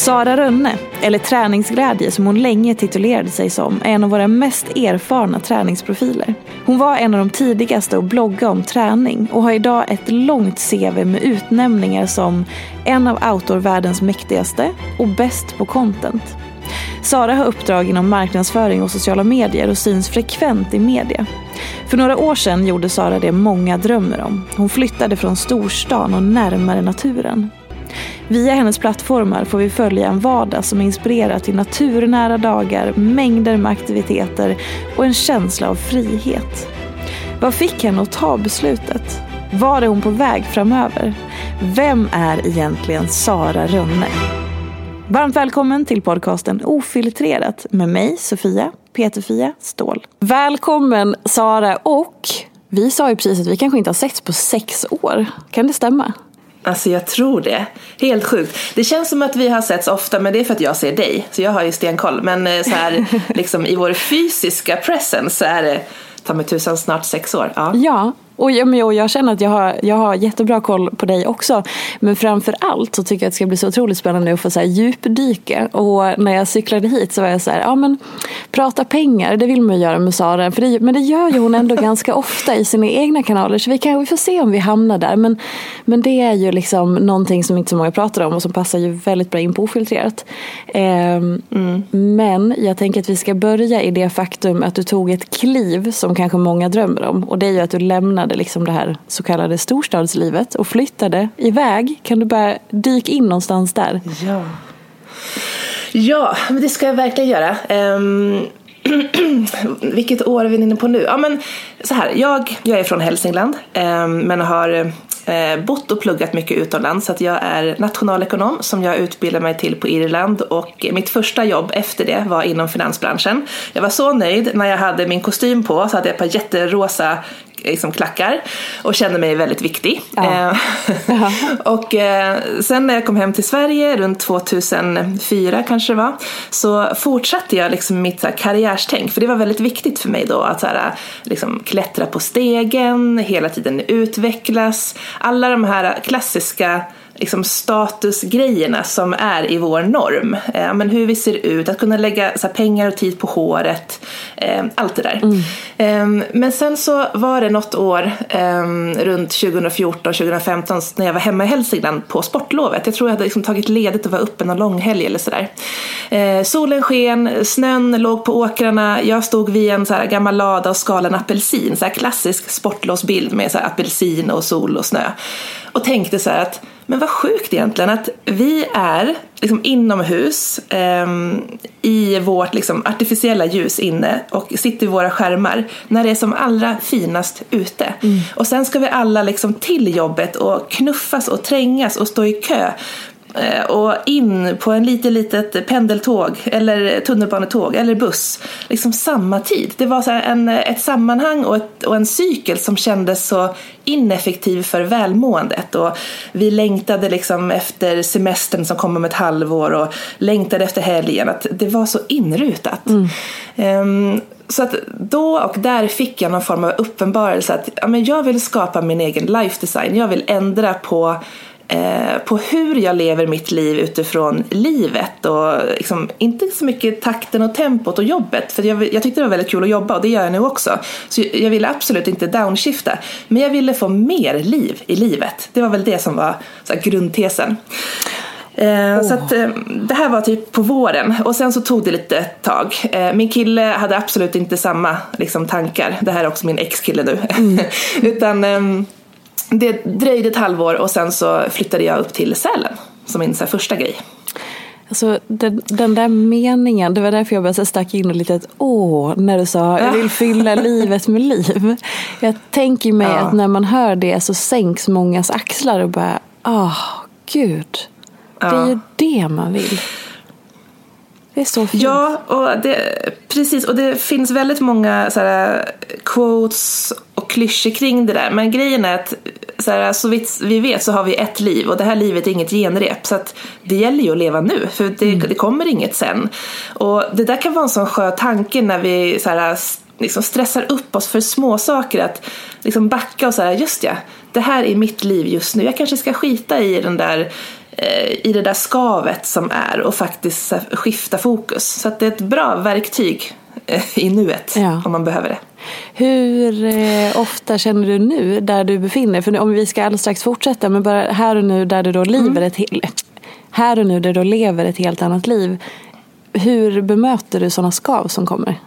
Sara Rönne, eller Träningsglädje som hon länge titulerade sig som, är en av våra mest erfarna träningsprofiler. Hon var en av de tidigaste att blogga om träning och har idag ett långt CV med utnämningar som en av outdoorvärldens mäktigaste och bäst på content. Sara har uppdrag inom marknadsföring och sociala medier och syns frekvent i media. För några år sedan gjorde Sara det många drömmer om. Hon flyttade från storstan och närmare naturen. Via hennes plattformar får vi följa en vardag som inspirerar till naturnära dagar, mängder med aktiviteter och en känsla av frihet. Vad fick henne att ta beslutet? Var är hon på väg framöver? Vem är egentligen Sara Rönne? Varmt välkommen till podcasten Ofiltrerat med mig, Sofia Peterfia Ståhl. Välkommen Sara och vi sa ju precis att vi kanske inte har setts på sex år. Kan det stämma? Alltså jag tror det. Helt sjukt. Det känns som att vi har setts ofta men det är för att jag ser dig. Så jag har ju stenkoll. Men eh, så här liksom i vår fysiska presence så är det ta mig tusan snart sex år. Ja, ja och jag, jag känner att jag har, jag har jättebra koll på dig också. Men framför allt så tycker jag att det ska bli så otroligt spännande att få så här djupdyka. Och när jag cyklade hit så var jag så här, ja men prata pengar, det vill man ju göra med Sara. För det, men det gör ju hon ändå ganska ofta i sina egna kanaler. Så vi, kan, vi får se om vi hamnar där. Men, men det är ju liksom någonting som inte så många pratar om och som passar ju väldigt bra in på ofiltrerat. Eh, mm. Men jag tänker att vi ska börja i det faktum att du tog ett kliv som kanske många drömmer om. Och det är ju att du lämnade lämnade liksom det här så kallade storstadslivet och flyttade iväg. Kan du bara dyka in någonstans där? Ja, ja men det ska jag verkligen göra. Um... Vilket år är vi inne på nu? Ja, men så här, jag, jag är från Hälsingland eh, men har eh, bott och pluggat mycket utomlands så att jag är nationalekonom som jag utbildade mig till på Irland och mitt första jobb efter det var inom finansbranschen. Jag var så nöjd när jag hade min kostym på så hade jag ett par jätterosa liksom klackar och kände mig väldigt viktig. Ja. Eh, och eh, sen när jag kom hem till Sverige runt 2004 kanske det var så fortsatte jag liksom mitt så här, karriärstänk för det var väldigt viktigt för mig då att så här, liksom, klättra på stegen, hela tiden utvecklas. Alla de här klassiska liksom statusgrejerna som är i vår norm. Eh, men hur vi ser ut, att kunna lägga här, pengar och tid på håret, eh, allt det där. Mm. Eh, men sen så var det något år ehm, runt 2014-2015 när jag var hemma i Hälsingland på sportlovet. Jag tror jag hade liksom tagit ledigt och var uppe någon långhelg eller sådär. Eh, solen sken, snön låg på åkrarna, jag stod vid en så här gammal lada och skalade en apelsin, så här klassisk sportlovsbild med så här apelsin och sol och snö. Och tänkte så här att men vad sjukt egentligen att vi är liksom inomhus eh, i vårt liksom, artificiella ljus inne och sitter vid våra skärmar när det är som allra finast ute. Mm. Och sen ska vi alla liksom till jobbet och knuffas och trängas och stå i kö och in på en lite litet pendeltåg eller tunnelbanetåg eller buss liksom samma tid. Det var så en, ett sammanhang och, ett, och en cykel som kändes så ineffektiv för välmåendet och vi längtade liksom efter semestern som kom om ett halvår och längtade efter helgen. Att det var så inrutat. Mm. Um, så att då och där fick jag någon form av uppenbarelse att ja, men jag vill skapa min egen life design. Jag vill ändra på Eh, på hur jag lever mitt liv utifrån livet och liksom, inte så mycket takten och tempot och jobbet för jag, jag tyckte det var väldigt kul att jobba och det gör jag nu också. Så jag ville absolut inte downshifta men jag ville få mer liv i livet. Det var väl det som var så här, grundtesen. oh. Så att, eh, det här var typ på våren och sen så tog det lite tag. min kille hade absolut inte samma liksom, tankar. Det här är också min ex-kille nu. Mm. Utan ehm, det dröjde ett halvår och sen så flyttade jag upp till Sälen som min så första grej. Alltså, den, den, där meningen, det var därför jag bara stack in lite att åh, när du sa jag vill fylla livet med liv. Jag tänker mig ja. att när man hör det så sänks mångas axlar och bara, åh, oh, gud. Det är ju det man vill. Det är så fint. Ja, och det, precis. Och det finns väldigt många så här, quotes och klyschor kring det där. Men grejen är att så, här, så vitt vi vet så har vi ett liv och det här livet är inget genrep. Så att det gäller ju att leva nu, för det, mm. det kommer inget sen. Och det där kan vara en sån skör tanke när vi så här, liksom stressar upp oss för små saker att liksom backa och säga just ja, det här är mitt liv just nu. Jag kanske ska skita i den där i det där skavet som är och faktiskt skifta fokus. Så att det är ett bra verktyg eh, i nuet ja. om man behöver det. Hur eh, ofta känner du nu där du befinner dig? För om vi ska alldeles strax fortsätta, men bara här och nu där du då lever mm. ett här och nu där du lever ett helt annat liv. Hur bemöter du sådana skav som kommer?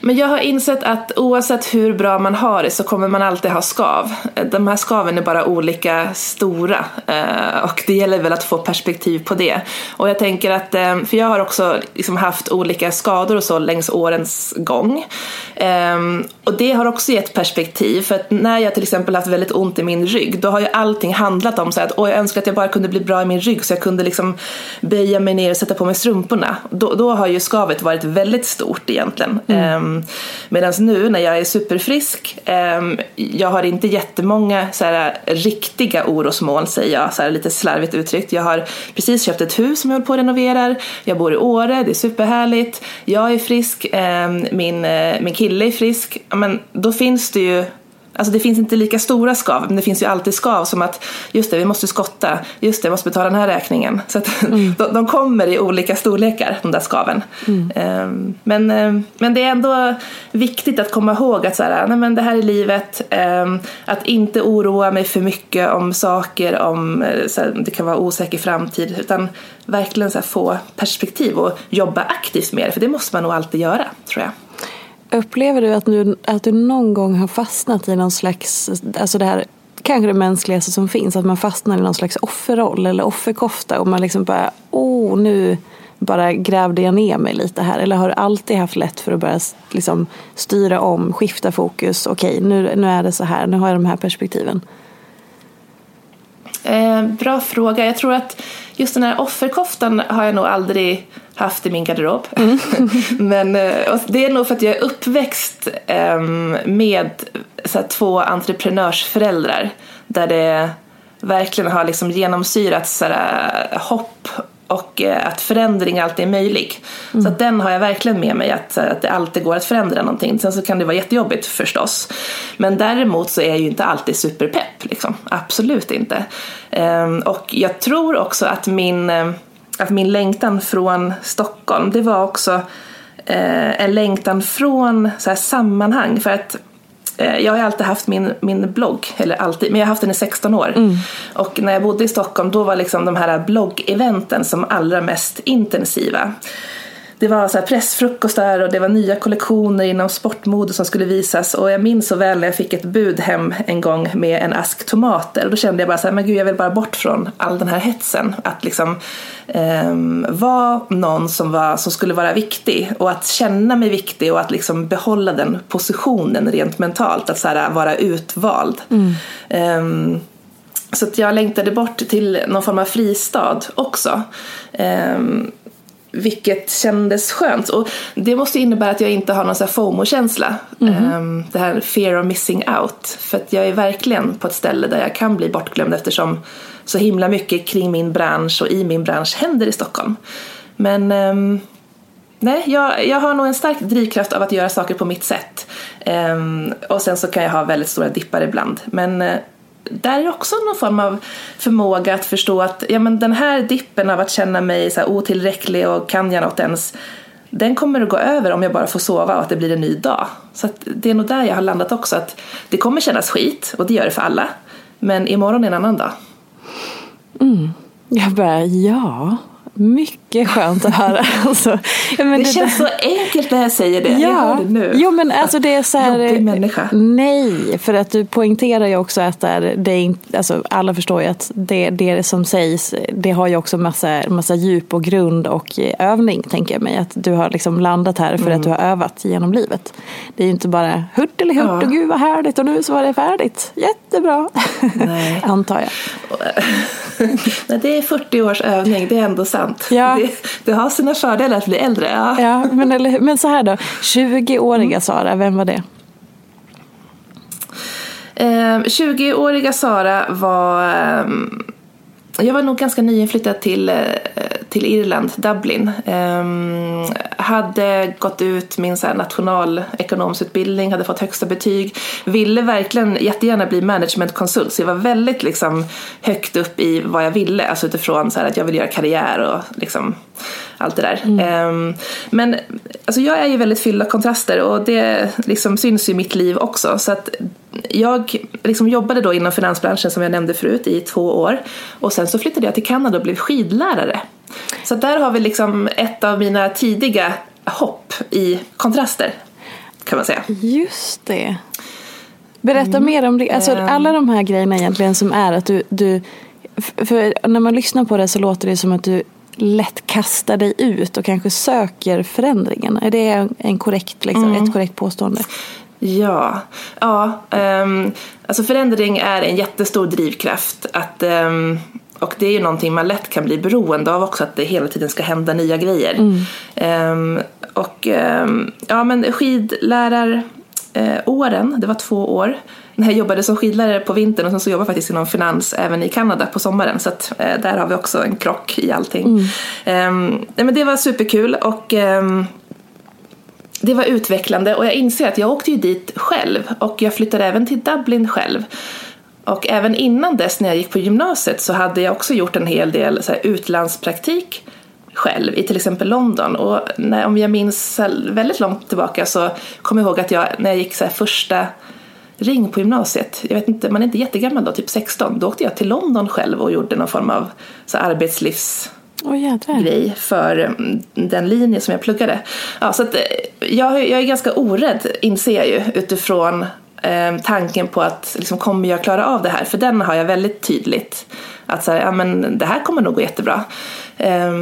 Men jag har insett att oavsett hur bra man har det så kommer man alltid ha skav. De här skaven är bara olika stora eh, och det gäller väl att få perspektiv på det. Och jag tänker att, eh, för jag har också liksom haft olika skador och så längs årens gång. Ehm, och det har också gett perspektiv för att när jag till exempel haft väldigt ont i min rygg då har ju allting handlat om så att jag önskar att jag bara kunde bli bra i min rygg så jag kunde liksom böja mig ner och sätta på mig strumporna. Då, då har ju skavet varit väldigt stort egentligen. Mm. Ehm, um, Medan nu när jag är superfrisk, um, jag har inte jättemånga så här, riktiga orosmoln säger jag, så här, lite slarvigt uttryckt. Jag har precis köpt ett hus som jag håller på att renovera, jag bor i Åre, det är superhärligt, jag är frisk, um, min, uh, min kille är frisk. Men då finns det ju Alltså det finns inte lika stora skav, men det finns ju alltid skav som att just det, vi måste skotta, just det, jag måste betala den här räkningen. Så att mm. de, de, kommer i olika storlekar, de där skaven. Mm. Um, men, um, men det är ändå viktigt att komma ihåg att så här, nej, men det här är livet, um, att inte oroa mig för mycket om saker, om eh, här, det kan vara osäker framtid, utan verkligen så få perspektiv och jobba aktivt med det, för det måste man nog alltid göra, tror jag. Upplever du att du, att du någon gång har fastnat i någon slags, alltså det här kanske det mänskligaste som finns, att man fastnar i någon slags offerroll eller offerkofta och man liksom bara, åh oh, nu bara grävde jag ner mig lite här eller har du alltid haft lätt för att börja liksom styra om, skifta fokus, okej okay, nu, nu är det så här, nu har jag de här perspektiven? Eh, bra fråga. Jag tror att just den här offerkoftan har jag nog aldrig haft i min garderob. Mm. Men eh, det är nog för att jag är uppväxt ehm, med så här, två entreprenörsföräldrar där det verkligen har liksom genomsyrat så här, eh, hopp och eh, att förändring alltid är möjlig. Mm. Så att den har jag verkligen med mig, att, att det alltid går att förändra någonting. Sen så kan det vara jättejobbigt förstås. Men däremot så är jag ju inte alltid superpepp, liksom. absolut inte. Um, och jag tror också att min, eh, att min längtan från Stockholm, det var också uh, en längtan från så här, sammanhang. För att Eh, jag har alltid haft min, min blogg, eller alltid, men jag har haft den i 16 år. Mm. Och när jag bodde i Stockholm då var liksom de här bloggeventen som allra mest intensiva. Det var så här pressfrukostar och det var nya kollektioner inom sportmode som skulle visas och jag minns så väl när jag fick ett bud hem en gång med en ask tomater och då kände jag bara så här, men gud jag vill bara bort från all den här hetsen. Att liksom eh, vara någon som, var, som skulle vara viktig och att känna mig viktig och att liksom behålla den positionen rent mentalt, att så här, vara utvald. Mm. Eh, så jag längtade bort till någon form av fristad också. Um, vilket kändes skönt. Och det måste innebära att jag inte har någon så FOMO-känsla. Mm. Um, det här fear of missing out. För att jag är verkligen på ett ställe där jag kan bli bortglömd eftersom så himla mycket kring min bransch och i min bransch händer i Stockholm. Men um, nej, jag, jag har nog en stark drivkraft av att göra saker på mitt sätt. Um, och sen så kan jag ha väldigt stora dippar ibland. Men uh, där är också någon form av förmåga att förstå att ja, men den här dippen av att känna mig så här otillräcklig och kan jag något ens den kommer att gå över om jag bara får sova och att det blir en ny dag. Så det är nog där jag har landat också. att Det kommer kännas skit och det gör det för alla. Men imorgon är en annan dag. Mm. Jag bara, ja, mycket skönt att höra. Alltså, det, det känns där... så enkelt när jag säger det. Ja. Jag hör det nu. Jo, men alltså det är så här, Jobbig människa. Nej, för att du poängterar ju också att där, det är alltså, alla förstår ju att det, det som sägs det har ju också massa, massa djup och grund och övning tänker jag mig. Att du har liksom landat här för mm. att du har övat genom livet. Det är ju inte bara hurtelihutt ja. och gud vad härligt och nu så var det färdigt. Jättebra. Antar jag. Nej, det är 40 års övning, det är ändå sant. Ja. Det, det, har sina fördelar att bli äldre. Ja, ja men, eller, men så här då, 20-åriga mm. Sara, vem var det? Eh, 20-åriga Sara var eh, jag var nog ganska nyinflyttad till, eh, till Irland, Dublin. Um, hade gått ut min så här, nationalekonomsutbildning, hade fått högsta betyg. Ville verkligen jättegärna bli managementkonsult så jag var väldigt liksom, högt upp i vad jag ville. Alltså utifrån så här, att jag ville göra karriär och liksom, allt det där. Mm. Um, men alltså, jag är ju väldigt fylld av kontraster och det liksom, syns ju i mitt liv också. Så att jag liksom jobbade då inom finansbranschen som jag nämnde förut i två år och sen så flyttade jag till Kanada och blev skidlärare. Så där har vi liksom ett av mina tidiga hopp i kontraster kan man säga. Just det. Berätta mm. mer om det. Alltså, ehm. alla de här grejerna egentligen som är att du, du för när man lyssnar på det så låter det som att du lätt kastar dig ut och kanske söker förändringen. Är det en korrekt, liksom, mm. ett korrekt påstående? Ja, ja um, alltså förändring är en jättestor drivkraft. Att, um, och det är ju någonting man lätt kan bli beroende av också, att det hela tiden ska hända nya grejer. Mm. Um, och ja, men skidläraråren, det var två år. När jag jobbade som skidlärare på vintern och sen så jobbade jag faktiskt inom finans även i Kanada på sommaren. Så att, uh, där har vi också en krock i allting. Mm. men det var superkul och det var utvecklande och jag inser att jag åkte ju dit själv och jag flyttade även till Dublin själv. Och även innan dess när jag gick på gymnasiet så hade jag också gjort en hel del så här, utlandspraktik själv i till exempel London. Och när, om jag minns väldigt långt tillbaka så kommer jag ihåg att jag när jag gick så här, första ring på gymnasiet, jag vet inte, man är inte jättegammal då, typ 16, då åkte jag till London själv och gjorde någon form av så här, arbetslivs oh, grej för mm, den linje som jag pluggade. Ja, så att, eh, jag, jag är ganska orädd, inser jag ju, utifrån eh, tanken på att liksom, kommer jag klara av det här? För den har jag väldigt tydligt. Att så här, ja, men det här kommer nog gå jättebra. Eh,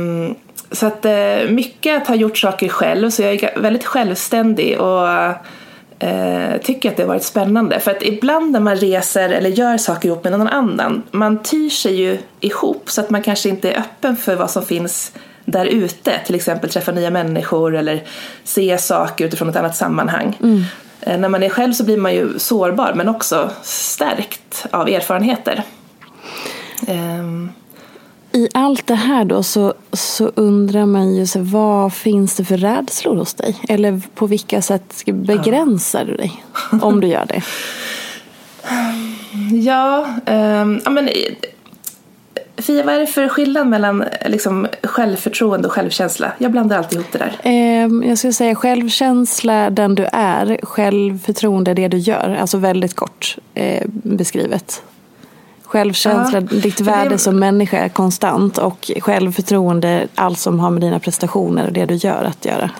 så att eh, mycket att ha gjort saker själv, så jag är väldigt självständig och eh, tycker att det har varit spännande. För att ibland när man reser eller gör saker ihop med någon annan, man tyr sig ju ihop så att man kanske inte är öppen för vad som finns där ute. Till exempel träffa nya människor eller se saker utifrån ett annat sammanhang. Mm. Eh, när man är själv så blir man ju sårbar men också stärkt av erfarenheter. Um, i allt det här då så, så undrar man ju så, vad finns det för rädslor hos dig? Eller på vilka sätt begränsar du dig om du gör det? Ja, um, ja men Fia, vad är det för skillnad mellan liksom, självförtroende och självkänsla? Jag blandar alltid ihop det där. Eh, jag skulle säga självkänsla den du är, självförtroende det du gör. Alltså väldigt kort eh, beskrivet. Självkänsla, ja. ditt värde det... som människa är konstant och självförtroende, allt som har med dina prestationer och det du gör att göra.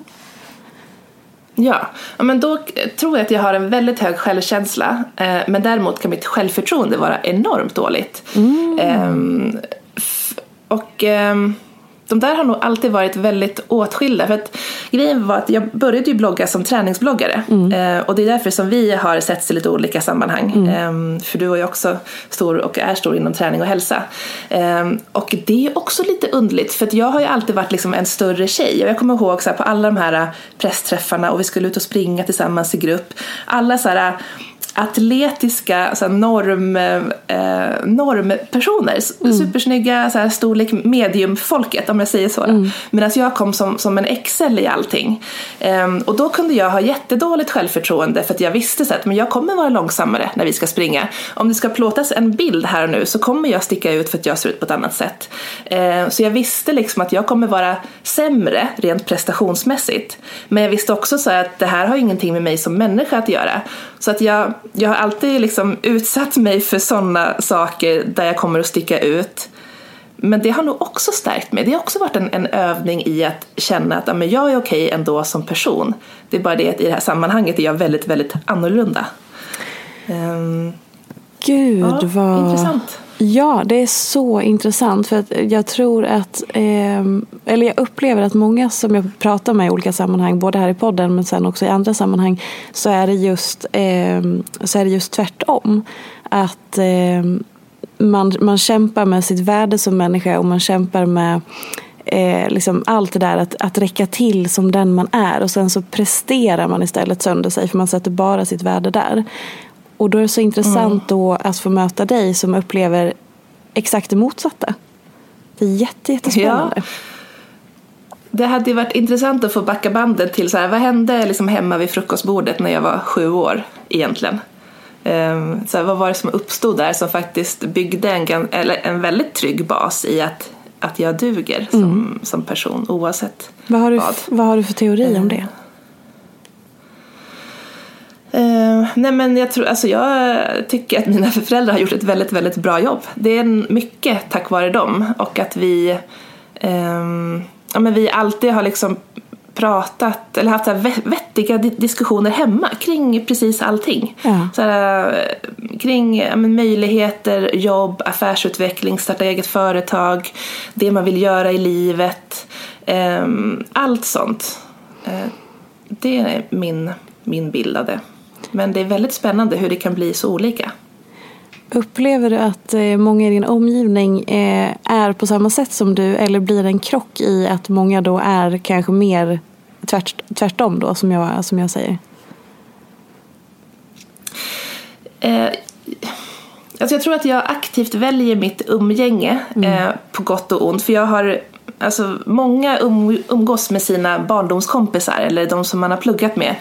Ja, men då tror jag att jag har en väldigt hög självkänsla. Eh, men däremot kan mitt självförtroende vara enormt dåligt. Mm. Ehm, och ehm, de där har nog alltid varit väldigt åtskilda. För att grejen var att jag började ju blogga som träningsbloggare. Mm. Eh, och det är därför som vi har setts i lite olika sammanhang. Mm. Eh, för du är ju också stor och är stor inom träning och hälsa. Eh, och det är också lite underligt för att jag har ju alltid varit liksom en större tjej. Och jag kommer ihåg så på alla de här pressträffarna och vi skulle ut och springa tillsammans i grupp. Alla så här atletiska så norm, eh, normpersoner. Mm. Supersnygga, så här, storlek mediumfolket om jag säger så. Mm. Medan jag kom som, som en XL i allting. Eh, och då kunde jag ha jättedåligt självförtroende för att jag visste så att men jag kommer vara långsammare när vi ska springa. Om det ska plåtas en bild här och nu så kommer jag sticka ut för att jag ser ut på ett annat sätt. Eh, så jag visste liksom att jag kommer vara sämre rent prestationsmässigt. Men jag visste också så att det här har ingenting med mig som människa att göra. Så att jag, jag har alltid liksom utsatt mig för sådana saker där jag kommer att sticka ut. Men det har nog också stärkt mig. Det har också varit en, en övning i att känna att ja, men jag är okej ändå som person. Det är bara det att i det här sammanhanget är jag väldigt, väldigt annorlunda. Um, Gud ja, vad intressant. Ja, det är så intressant för att jag tror att, eh, eller jag upplever att många som jag pratar med i olika sammanhang, både här i podden men sen också i andra sammanhang, så är det just, eh, så är det just tvärtom. Att eh, man, man kämpar med sitt värde som människa och man kämpar med eh, liksom allt det där att, att räcka till som den man är och sen så presterar man istället sönder sig för man sätter bara sitt värde där. Och då är det så intressant mm. då att få möta dig som upplever exakt det motsatta. Det är jätte, jättespännande. Ja. Det hade varit intressant att få backa bandet till så här, vad hände liksom hemma vid frukostbordet när jag var sju år egentligen? Um, så här, vad var det som uppstod där som faktiskt byggde en, eller en väldigt trygg bas i att, att jag duger som, mm. som person oavsett vad. Har du, vad. vad har du för teori om det? Nej men jag, tror, alltså jag tycker att mina föräldrar har gjort ett väldigt, väldigt bra jobb. Det är mycket tack vare dem och att vi, um, ja, men vi alltid har liksom pratat eller haft så vettiga diskussioner hemma kring precis allting. Ja. Så här, kring ja, möjligheter, jobb, affärsutveckling, starta eget företag, det man vill göra i livet. Um, allt sånt. Uh, det är min, min bild av det. Men det är väldigt spännande hur det kan bli så olika. Upplever du att eh, många i din omgivning eh, är på samma sätt som du eller blir det en krock i att många då är kanske mer tvärt, tvärtom då som jag, som jag säger? Eh, alltså jag tror att jag aktivt väljer mitt umgänge mm. eh, på gott och ont för jag har alltså många um, umgås med sina barndomskompisar eller de som man har pluggat med.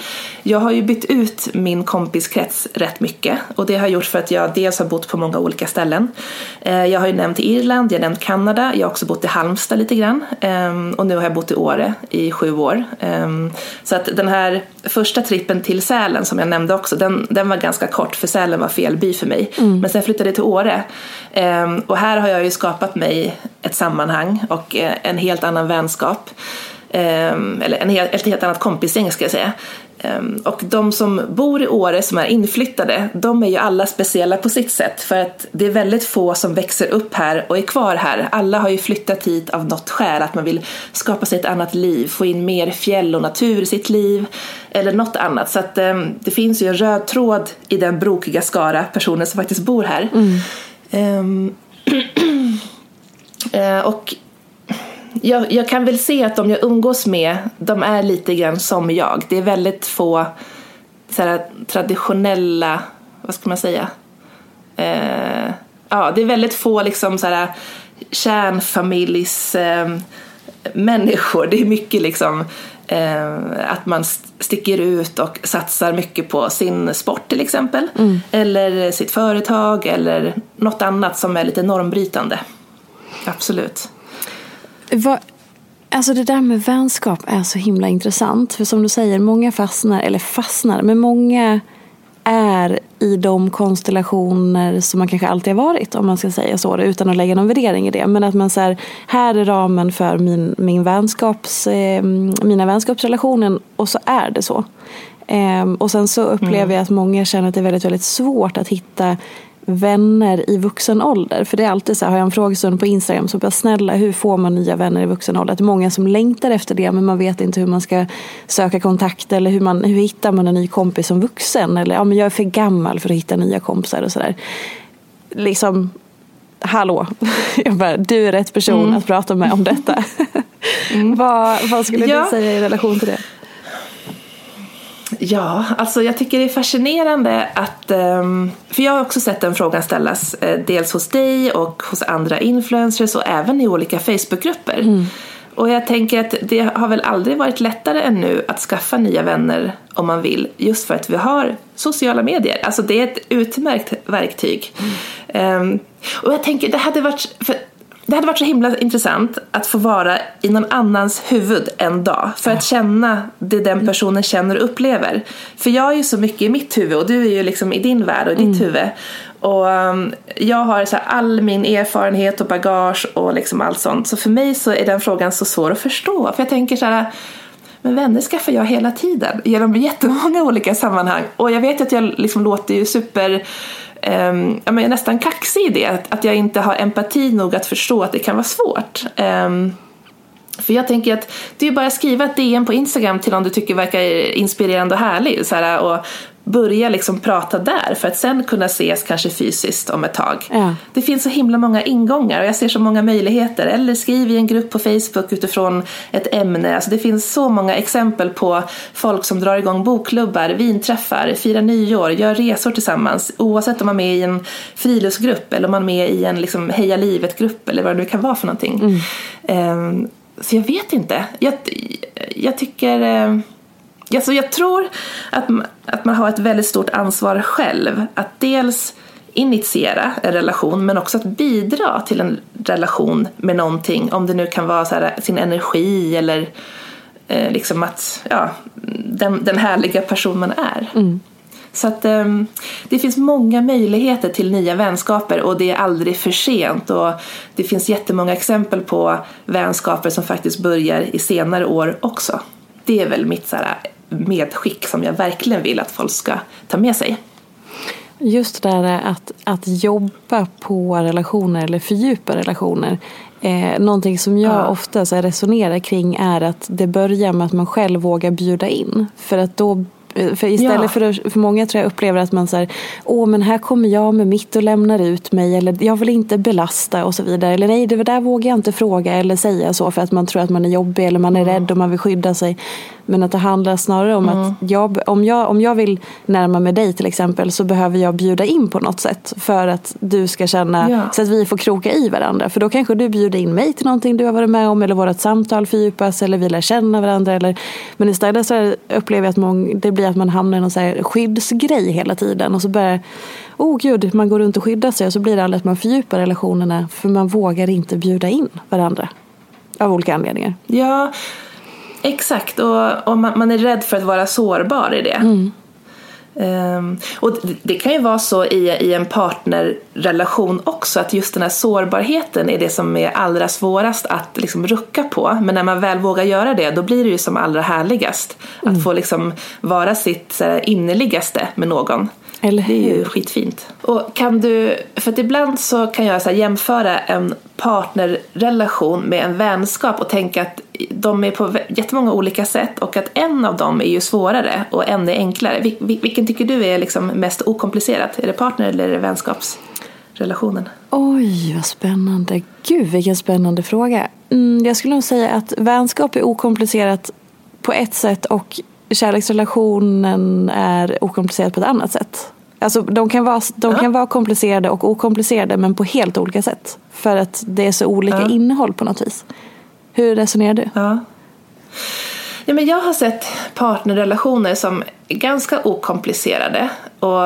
Jag har ju bytt ut min kompiskrets rätt mycket och det har jag gjort för att jag dels har bott på många olika ställen. Eh, jag har ju nämnt Irland, jag har nämnt Kanada, jag har också bott i Halmstad lite grann ehm, och nu har jag bott i Åre i sju år. Ehm, så att den här första trippen till Sälen som jag nämnde också, den, den var ganska kort för Sälen var fel by för mig. Mm. Men sen flyttade jag till Åre ehm, och här har jag ju skapat mig ett sammanhang och eh, en helt annan vänskap. Ehm, eller en helt, ett helt annat kompisgäng ska jag säga. Ehm, och de som bor i Åre som är inflyttade, de är ju alla speciella på sitt sätt för att det är väldigt få som växer upp här och är kvar här. Alla har ju flyttat hit av något skäl, att man vill skapa sig ett annat liv, få in mer fjäll och natur i sitt liv eller något annat. Så att um, det finns ju en röd tråd i den brokiga skara personer som faktiskt bor här. Mm. Um, och jag, jag, kan väl se att de jag umgås med, de är lite grann som jag. Det är väldigt få här, traditionella, vad ska man säga? Eh, ja, det är väldigt få liksom så här, kärnfamiljs eh, människor. Det är mycket liksom eh, att man sticker ut och satsar mycket på sin sport till exempel. Mm. Eller sitt företag eller något annat som är lite normbrytande. Absolut. Vad, alltså det där med vänskap är så himla intressant. För som du säger, många fastnar, eller fastnar, men många är i de konstellationer som man kanske alltid har varit om man ska säga så utan att lägga någon värdering i det. Men att man så här, är ramen för min, min vänskaps, eh, mina vänskapsrelationer och så är det så. Eh, och sen så upplever mm. jag att många känner att det är väldigt, väldigt svårt att hitta vänner i vuxen ålder. För det är alltid så här, har jag en frågestund på Instagram så bara snälla hur får man nya vänner i vuxen ålder? Det är många som längtar efter det men man vet inte hur man ska söka kontakt eller hur, man, hur hittar man en ny kompis som vuxen? Eller ja men jag är för gammal för att hitta nya kompisar och sådär. Liksom, hallå, jag bara, du är rätt person mm. att prata med om detta. Mm. vad, vad skulle ja. du säga i relation till det? Ja, alltså jag tycker det är fascinerande att, ehm, för jag har också sett den frågan ställas eh, dels hos dig och hos andra influencers och även i olika Facebookgrupper. Mm. Och jag tänker att det har väl aldrig varit lättare än nu att skaffa nya vänner om man vill, just för att vi har sociala medier. Alltså det är ett utmärkt verktyg. Mm. Um, och jag tänker, det hade varit, för det hade varit så himla intressant att få vara i någon annans huvud en dag för att känna det den personen känner och upplever. För jag är ju så mycket i mitt huvud och du är ju liksom i din värld och i ditt mm. huvud. Och um, jag har så all min erfarenhet och bagage och liksom allt sånt. Så för mig så är den frågan så svår att förstå. För jag tänker så här, men vänner skaffar jag hela tiden genom jättemånga olika sammanhang. Och jag vet att jag liksom låter ju super um, jag är nästan kaxig i det, att, att jag inte har empati nog att förstå att det kan vara svårt. Um, för jag tänker att det är bara att skriva ett DM på Instagram till någon du tycker verkar inspirerande och härlig. Så här, och börja liksom prata där för att sen kunna ses kanske fysiskt om ett tag. Ja. Det finns så himla många ingångar och jag ser så många möjligheter. Eller skriv i en grupp på Facebook utifrån ett ämne. Alltså det finns så många exempel på folk som drar igång bokklubbar, vinträffar, firar nyår, gör resor tillsammans. Oavsett om man är med i en friluftsgrupp eller om man är med i en liksom Heja livet-grupp eller vad det nu kan vara för någonting. Mm. Um, så jag vet inte. Jag, jag tycker Alltså jag tror att, att man har ett väldigt stort ansvar själv att dels initiera en relation men också att bidra till en relation med någonting. Om det nu kan vara så här, sin energi eller eh, liksom att, ja, den, den härliga person man är. Mm. Så att eh, det finns många möjligheter till nya vänskaper och det är aldrig för sent. Och det finns jättemånga exempel på vänskaper som faktiskt börjar i senare år också. Det är väl mitt så här, medskick som jag verkligen vill att folk ska ta med sig. Just det där att, att jobba på relationer eller fördjupa relationer. Eh, någonting som jag ja. ofta så resonerar kring är att det börjar med att man själv vågar bjuda in. För att då för istället ja. för, att, för många tror jag upplever att man säger åh men här kommer jag med mitt och lämnar ut mig eller jag vill inte belasta och så vidare. Eller nej det där vågar jag inte fråga eller säga så för att man tror att man är jobbig eller man är mm. rädd och man vill skydda sig. Men att det handlar snarare om mm. att jag, om, jag, om jag vill närma mig dig till exempel så behöver jag bjuda in på något sätt för att du ska känna ja. så att vi får kroka i varandra. För då kanske du bjuder in mig till någonting du har varit med om eller vårt samtal fördjupas eller vi lär känna varandra. Eller, men istället så upplever jag att mång, det blir att man hamnar i någon så här skyddsgrej hela tiden och så börjar oh gud, man går runt och skyddar sig och så blir det aldrig att man fördjupar relationerna för man vågar inte bjuda in varandra. Av olika anledningar. Ja, Exakt, och, och man, man, är rädd för att vara sårbar i det. Mm. Um, och det kan ju vara så i, i en partnerrelation också att just den här sårbarheten är det som är allra svårast att liksom rucka på. Men när man väl vågar göra det då blir det ju som allra härligast. Mm. Att få liksom vara sitt innerligaste med någon. Eller hur? Det är ju skitfint. Och kan du, för att ibland så kan jag så jämföra en partnerrelation med en vänskap och tänka att de är på jättemånga olika sätt och att en av dem är ju svårare och en är enklare. Vil, vilken tycker du är liksom mest okomplicerat? Är det partner eller är det vänskapsrelationen? Oj, vad spännande. Gud, vilken spännande fråga. Mm, jag skulle nog säga att vänskap är okomplicerat på ett sätt och kärleksrelationen är okomplicerad på ett annat sätt. Alltså, de kan, vara, de ja. kan vara komplicerade och okomplicerade men på helt olika sätt. För att det är så olika ja. innehåll på något vis. Hur resonerar du? Ja. Ja, men jag har sett partnerrelationer som är ganska okomplicerade. Och,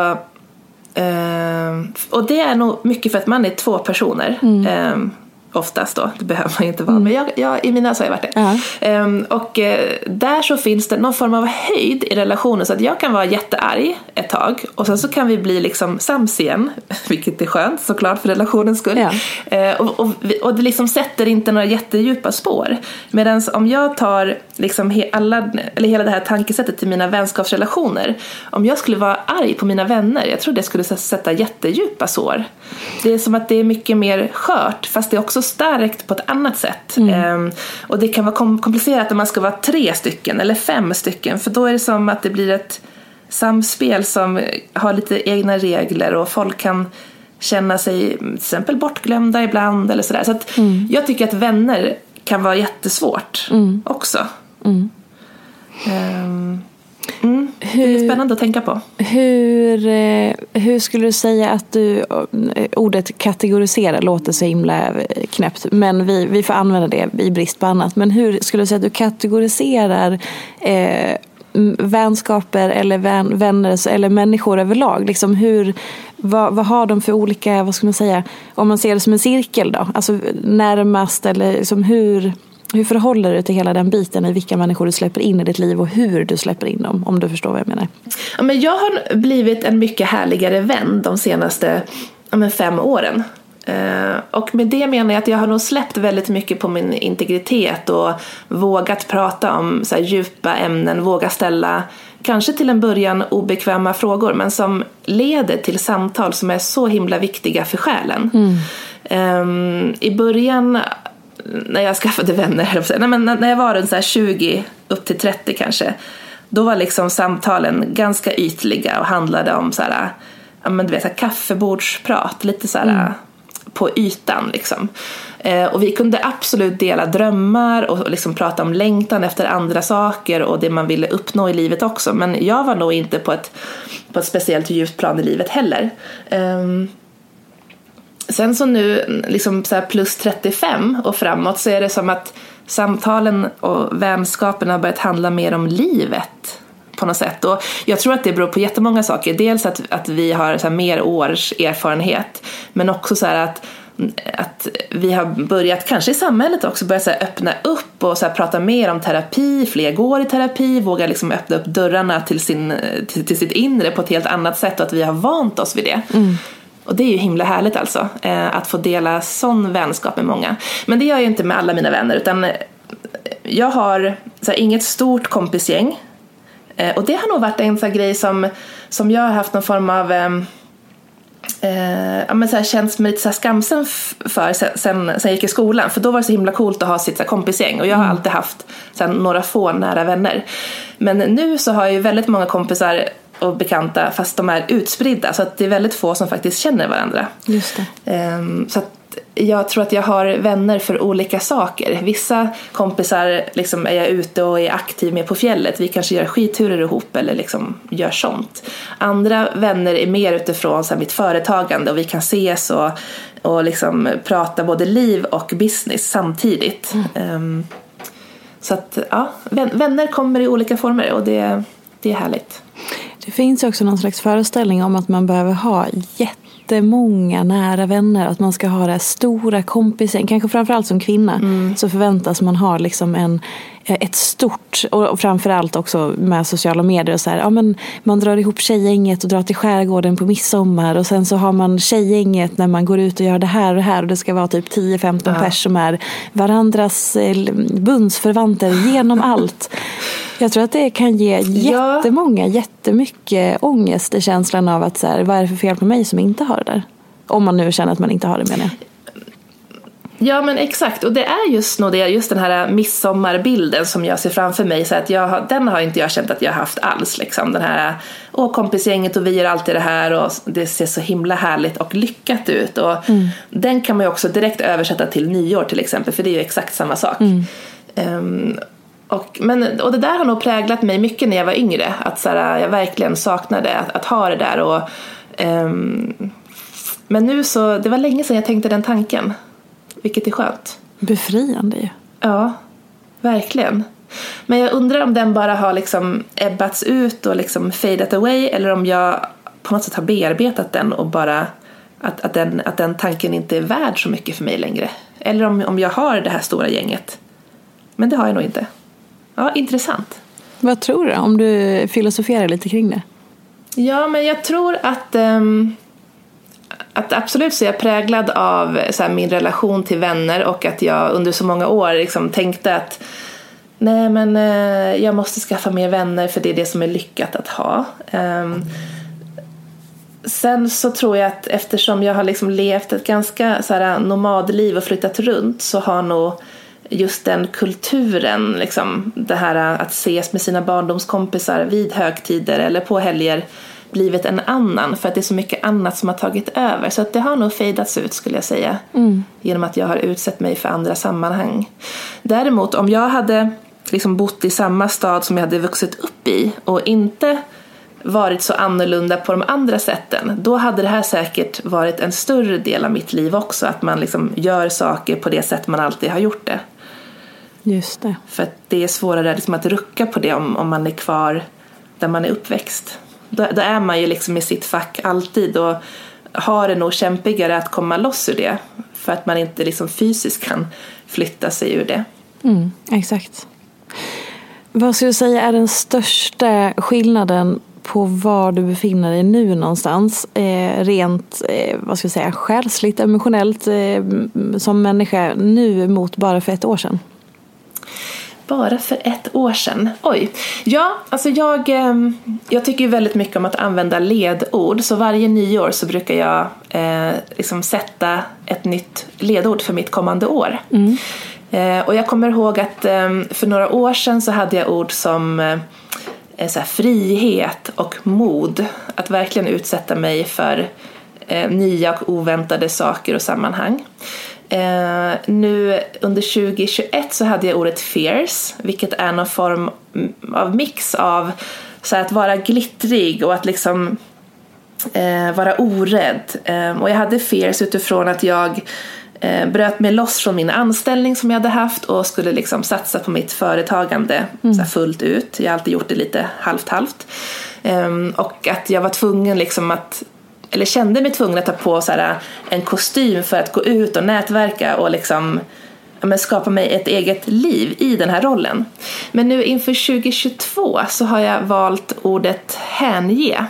eh, och det är nog mycket för att man är två personer. Mm. Eh, oftast då, det behöver man ju inte vara, mm. men jag, jag, i mina så har jag varit det. Ja. Um, och uh, där så finns det någon form av höjd i relationen så att jag kan vara jättearg ett tag och sen så kan vi bli liksom sams igen, vilket är skönt såklart för relationens skull. Ja. Uh, och, och, och, det liksom sätter inte några jättedjupa spår. Medan om jag tar liksom he, alla, eller hela det här tankesättet till mina vänskapsrelationer, om jag skulle vara arg på mina vänner, jag tror det skulle sätta jättedjupa sår. Det är som att det är mycket mer skört fast det är också starkt på ett annat sätt. Mm. Ehm, och det kan vara komplicerat om man ska vara tre stycken eller fem stycken för då är det som att det blir ett samspel som har lite egna regler och folk kan känna sig till exempel bortglömda ibland eller sådär. Så att mm. jag tycker att vänner kan vara jättesvårt mm. också. Um, Mm, hur, det är spännande att tänka på. Hur, eh, hur skulle du säga att du, eh, ordet kategorisera låter så himla eh, knäppt, men vi, vi får använda det i brist på annat. Men hur skulle du säga att du kategoriserar eh, vänskaper eller vän, vänner eller människor överlag? Liksom hur, vad, vad, har de för olika, vad ska man säga, om man ser det som en cirkel då? Alltså närmast eller liksom hur hur förhåller du dig till hela den biten i vilka människor du släpper in i ditt liv och hur du släpper in dem? Om du förstår vad jag menar. Ja, men jag har blivit en mycket härligare vän de senaste ja, fem åren. Uh, och med det menar jag att jag har nog släppt väldigt mycket på min integritet och vågat prata om så djupa ämnen, våga ställa kanske till en början obekväma frågor men som leder till samtal som är så himla viktiga för själen. Mm. Um, I början när jag skaffade vänner, nej, men när jag var runt så 20 upp till 30 kanske, då var liksom samtalen ganska ytliga och handlade om så här, ja, men du vet, så här, kaffebordsprat, lite så här, mm. på ytan liksom. Eh, och vi kunde absolut dela drömmar och liksom prata om längtan efter andra saker och det man ville uppnå i livet också. Men jag var nog inte på ett, på ett speciellt djupt plan i livet heller. Um, Sen så nu, liksom så plus 35 och framåt, så är det som att samtalen och vänskapen har börjat handla mer om livet på något sätt. Och jag tror att det beror på jättemånga saker. Dels att, att vi har så mer års erfarenhet, men också så att att vi har börjat, kanske i samhället också, börjat så öppna upp och så prata mer om terapi, fler går i terapi, vågar liksom öppna upp dörrarna till, sin, till, till, sitt inre på ett helt annat sätt och att vi har vant oss vid det. Mm. Och det är ju himla härligt alltså, eh, att få dela sån vänskap med många. Men det gör jag ju inte med alla mina vänner, utan eh, jag har så här, inget stort kompisgäng. Eh, och det har nog varit en sån grej som, som jag har haft någon form av ehm, eh, ja, men så här, känts mig lite så skamsen för sen, sen, jag gick i skolan. För då var det så himla coolt att ha sitt så här, kompisgäng och jag har mm. alltid haft så här, några få nära vänner. Men nu så har jag ju väldigt många kompisar och bekanta fast de är utspridda så att det är väldigt få som faktiskt känner varandra. Just um, så jag tror att jag har vänner för olika saker. Vissa kompisar liksom är jag ute och är aktiv med på fjället. Vi kanske gör skiturer ihop eller liksom gör sånt. Andra vänner är mer utifrån så här, mitt företagande och vi kan ses och, och liksom prata både liv och business samtidigt. Mm. Um, så att ja, vänner kommer i olika former och det, det är härligt. Det finns också någon slags föreställning om att man behöver ha jättemånga nära vänner. Att man ska ha det stora kompisgäng. Kanske framförallt som kvinna mm. så förväntas man ha liksom en, ett stort, och framförallt också med sociala medier. Och så här, ja, men man drar ihop tjejgänget och drar till skärgården på midsommar. Och sen så har man tjejgänget när man går ut och gör det här och det här. Och det ska vara typ 10-15 ja. pers som är varandras eh, bundsförvanter genom allt. Jag tror att det kan ge jättemånga jättemycket ångest i känslan av att så här, vad är det för fel på mig som inte har det där? Om man nu känner att man inte har det menar jag. Ja men exakt och det är just nog det, just den här midsommarbilden som jag ser framför mig. Så att jag, den har inte jag känt att jag har haft alls. Liksom. Den här, åh kompisgänget och vi gör alltid det här och det ser så himla härligt och lyckat ut. Och mm. Den kan man ju också direkt översätta till nyår till exempel för det är ju exakt samma sak. Mm. Um, och, men, och det där har nog präglat mig mycket när jag var yngre. Att så här, jag verkligen saknade att, att ha det där. Och, um, men nu så, det var länge sedan jag tänkte den tanken. Vilket är skönt. Befriande ju. Ja, verkligen. Men jag undrar om den bara har liksom ebbats ut och liksom fadat away eller om jag på något sätt har bearbetat den och bara att, att, den, att den tanken inte är värd så mycket för mig längre. Eller om, om jag har det här stora gänget. Men det har jag nog inte. Ja, intressant. Vad tror du om du filosoferar lite kring det? Ja, men jag tror att, um, att absolut så är jag präglad av så här, min relation till vänner och att jag under så många år liksom tänkte att nej men eh, jag måste skaffa mer vänner för det är det som är lyckat att ha. Um, sen så tror jag att eftersom jag har liksom levt ett ganska så här, nomadliv och flyttat runt så har nog just den kulturen, liksom, det här att ses med sina barndomskompisar vid högtider eller på helger blivit en annan för att det är så mycket annat som har tagit över. Så att det har nog fejdats ut skulle jag säga. Mm. Genom att jag har utsett mig för andra sammanhang. Däremot om jag hade liksom bott i samma stad som jag hade vuxit upp i och inte varit så annorlunda på de andra sätten, då hade det här säkert varit en större del av mitt liv också. Att man liksom gör saker på det sätt man alltid har gjort det. Just det. För att det är svårare liksom att rucka på det om, om man är kvar där man är uppväxt. Då, då, är man ju liksom i sitt fack alltid och har det nog kämpigare att komma loss ur det. För att man inte liksom fysiskt kan flytta sig ur det. Mm, exakt. Vad skulle du säga är den största skillnaden på var du befinner dig nu någonstans. Eh, rent eh, vad ska jag säga, själsligt, emotionellt eh, som människa nu mot bara för ett år sedan? Bara för ett år sedan? Oj. Ja, alltså jag, ehm, jag tycker ju väldigt mycket om att använda ledord. Så varje nyår så brukar jag eh, liksom sätta ett nytt ledord för mitt kommande år. Mm. Eh, och jag kommer ihåg att eh, för några år sedan så hade jag ord som eh, så frihet och mod. Att verkligen utsätta mig för eh, nya och oväntade saker och sammanhang. Eh, nu under 2021 så hade jag ordet fierce, vilket är någon form av mix av så att vara glittrig och att liksom eh, vara orädd. Eh, och jag hade fierce utifrån att jag eh, bröt mig loss från min anställning som jag hade haft och skulle liksom satsa på mitt företagande mm. så fullt ut. Jag har alltid gjort det lite halvt halvt. Ehm, och att jag var tvungen liksom att eller kände mig tvungen att ta på så här, äh, en kostym för att gå ut och nätverka och liksom ja, skapa mig ett eget liv i den här rollen. Men nu inför 2022 så har jag valt ordet hänge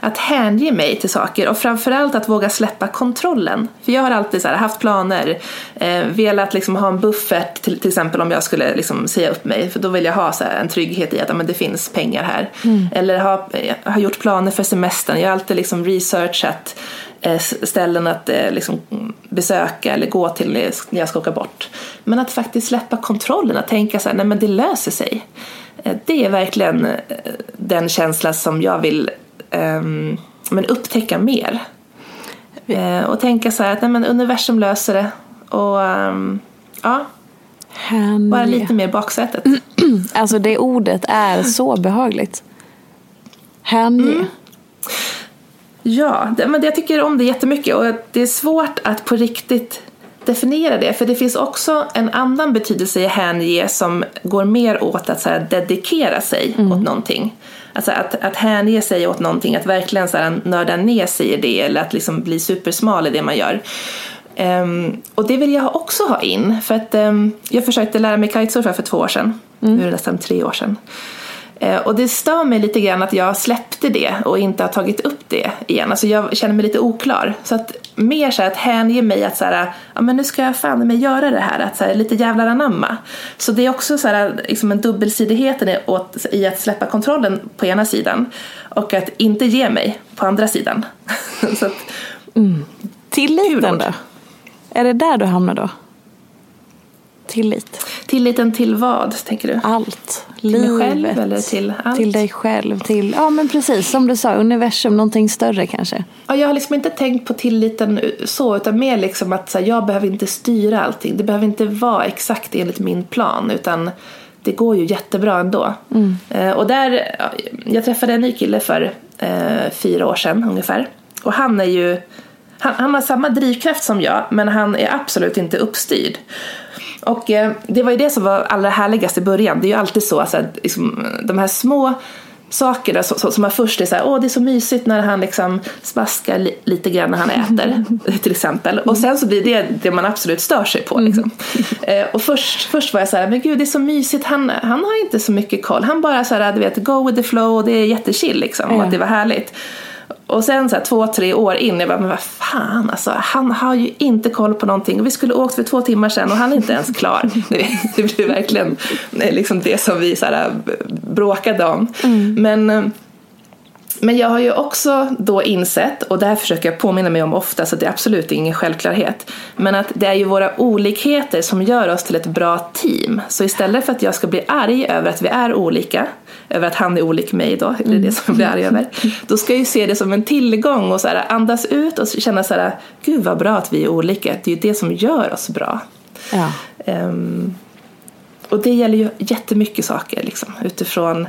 att hänge mig till saker och framförallt att våga släppa kontrollen. För jag har alltid här, haft planer, eh, velat liksom ha en buffert till, till exempel om jag skulle liksom säga upp mig för då vill jag ha här, en trygghet i att men det finns pengar här. Mm. Eller ha, eh, ha gjort planer för semestern. Jag har alltid liksom researchat eh, ställen att eh, liksom besöka eller gå till när jag ska åka bort. Men att faktiskt släppa kontrollen, att tänka så här, nej men det löser sig. Det är verkligen den känsla som jag vill um, men upptäcka mer. Uh, och tänka så här att nej, men universum löser det. Och um, ja, Hänge. bara lite mer baksätet. alltså det ordet är så behagligt. Hänge. Mm. Ja, det, men jag tycker om det jättemycket och det är svårt att på riktigt definiera det. För det finns också en annan betydelse i hänge som går mer åt att så här, dedikera sig mm. åt någonting. Alltså att, att hänge sig åt någonting, att verkligen så här, nörda ner sig i det eller att liksom bli supersmal i det man gör. Um, och det vill jag också ha in för att um, jag försökte lära mig kitesurfa för två år sedan. Mm. Nu är det nästan tre år sedan. Eh, och det stör mig lite grann att jag släppte det och inte har tagit upp det igen. Alltså jag känner mig lite oklar. Så att mer så att hänge mig att så här, ja men nu ska jag fan mig göra det här, att så här, lite jävlar anamma. Så det är också så här, liksom en dubbelsidighet i att släppa kontrollen på ena sidan och att inte ge mig på andra sidan. så att, mm. Tilliten då? Är det där du hamnar då? Tillit. Tilliten till vad, tänker du? Allt. Till Livet. mig själv eller till allt? Till dig själv. Till, ja men precis, som du sa, universum, någonting större kanske. Ja, jag har liksom inte tänkt på tilliten så, utan mer liksom att så här, jag behöver inte styra allting. Det behöver inte vara exakt enligt min plan, utan det går ju jättebra ändå. Mm. Eh, och där, jag träffade en ny kille för eh, fyra år sedan ungefär. Och han är ju han, han, har samma drivkraft som jag men han är absolut inte uppstyrd. Och eh, det var ju det som var allra härligast i början. Det är ju alltid så, alltså, liksom, de här små saker då, som, som man först är så här, åh det är så mysigt när han liksom smaskar li, lite grann när han äter till exempel. Och sen så blir det det man absolut stör sig på. Liksom. Eh, och först, först var jag så här, men gud det är så mysigt, han, han har inte så mycket koll. Han bara så här, du vet, go with the flow och det är jättechill liksom. Och att det var härligt. Och sen så här, två, tre år in, jag bara, men vad fan alltså, han har ju inte koll på någonting. Vi skulle åkt för två timmar sedan och han är inte ens klar. Det blir verkligen liksom det som vi så här, bråkade om. Mm. Men, men jag har ju också då insett, och det här försöker jag påminna mig om ofta så det är absolut ingen självklarhet, men att det är ju våra olikheter som gör oss till ett bra team. Så istället för att jag ska bli arg över att vi är olika över att han är olik mig då, det är det som jag blir arg över. Då ska jag ju se det som en tillgång och så här, andas ut och känna så här, gud vad bra att vi är olika, det är ju det som gör oss bra. Ja. Um, och det gäller ju jättemycket saker liksom, utifrån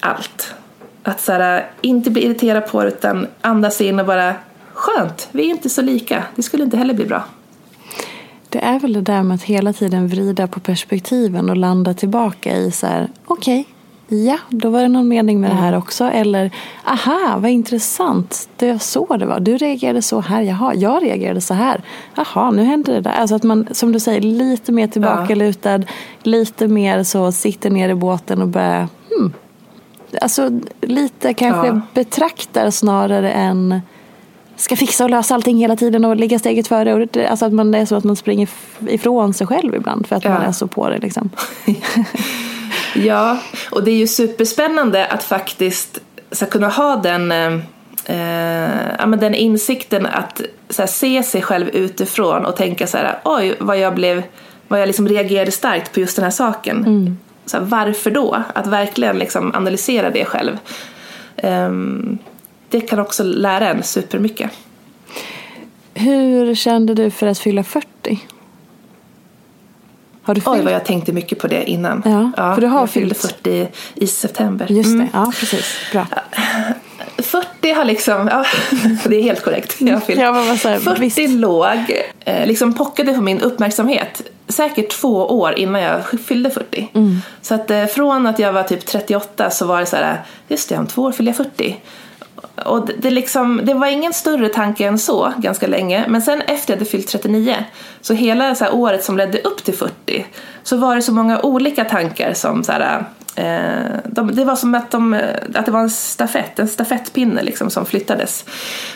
allt. Att så här, inte bli irriterad på det utan andas in och bara skönt, vi är inte så lika, det skulle inte heller bli bra. Det är väl det där med att hela tiden vrida på perspektiven och landa tillbaka i så här, okej, okay, Ja, då var det någon mening med det här också. Eller, aha, vad intressant. Det var så det var. Du reagerade så här. Jaha, jag reagerade så här. Jaha, nu hände det där. Alltså att man, som du säger, lite mer tillbakalutad. Ja. Lite mer så sitter ner i båten och börjar. Alltså lite kanske ja. betraktar snarare än ska fixa och lösa allting hela tiden och ligga steget före. Alltså att man, det är så att man springer ifrån sig själv ibland för att ja. man är så på det liksom. Ja, och det är ju superspännande att faktiskt så kunna ha den, eh, ja, men den insikten att här, se sig själv utifrån och tänka så här, oj vad jag blev, vad jag liksom reagerade starkt på just den här saken. Mm. Så här, varför då? Att verkligen liksom analysera det själv. Um, det kan också lära en supermycket. Hur kände du för att fylla 40? Har du fyllt? Oj vad jag tänkte mycket på det innan. Ja, ja för du har jag fyllde 40 i september. Just det, mm. ja precis. Bra. 40 har liksom, ja det är helt korrekt. Jag fyllt. Ja, men här, 40 visst. låg, eh, liksom pockade på min uppmärksamhet säkert två år innan jag fyllde 40. Mm. Så att eh, från att jag var typ 38 så var det så här, just det om två år fyller jag 40 och det, liksom, det var ingen större tanke än så ganska länge. Men sen efter att jag hade fyllt 39, så hela så året som ledde upp till 40, så var det så många olika tankar som så här, de, det var som att, de, att det var en stafett, en stafettpinne liksom som flyttades.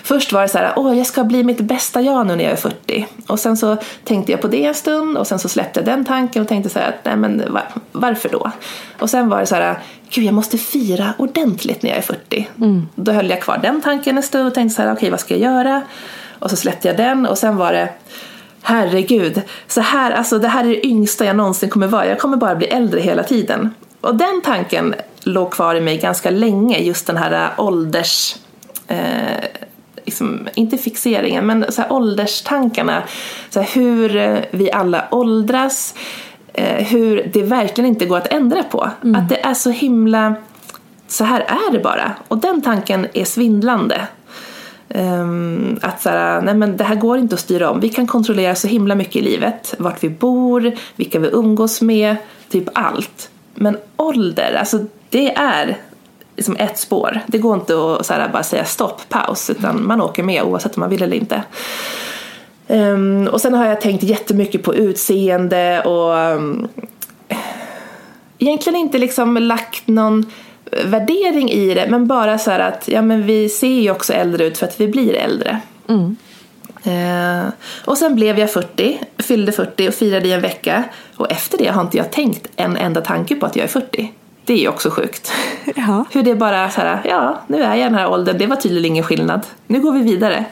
Först var det så här, åh jag ska bli mitt bästa jag nu när jag är 40. Och sen så tänkte jag på det en stund och sen så släppte jag den tanken och tänkte så här, nej men var, varför då? Och sen var det så här, gud jag måste fira ordentligt när jag är 40. Mm. Då höll jag kvar den tanken en stund och tänkte så här, okej okay, vad ska jag göra? Och så släppte jag den och sen var det Herregud, så här, alltså det här är det yngsta jag någonsin kommer vara. Jag kommer bara bli äldre hela tiden. Och den tanken låg kvar i mig ganska länge, just den här ålders... Eh, liksom, inte fixeringen, men så här ålderstankarna. Så här, hur vi alla åldras, eh, hur det verkligen inte går att ändra på. Mm. Att det är så himla... Så här är det bara. Och den tanken är svindlande. Um, att så här, nej men det här går inte att styra om. Vi kan kontrollera så himla mycket i livet. Vart vi bor, vilka vi umgås med, typ allt. Men ålder, alltså det är liksom ett spår. Det går inte att så här, bara säga stopp, paus, utan man åker med oavsett om man vill eller inte. Um, och sen har jag tänkt jättemycket på utseende och um, egentligen inte liksom lagt någon värdering i det, men bara så att ja, men vi ser ju också äldre ut för att vi blir äldre. Mm. Eh, och sen blev jag 40, fyllde 40 och firade i en vecka. Och efter det har inte jag tänkt en enda tanke på att jag är 40. Det är ju också sjukt. Ja. Hur det bara så här, ja nu är jag i den här åldern, det var tydligen ingen skillnad. Nu går vi vidare.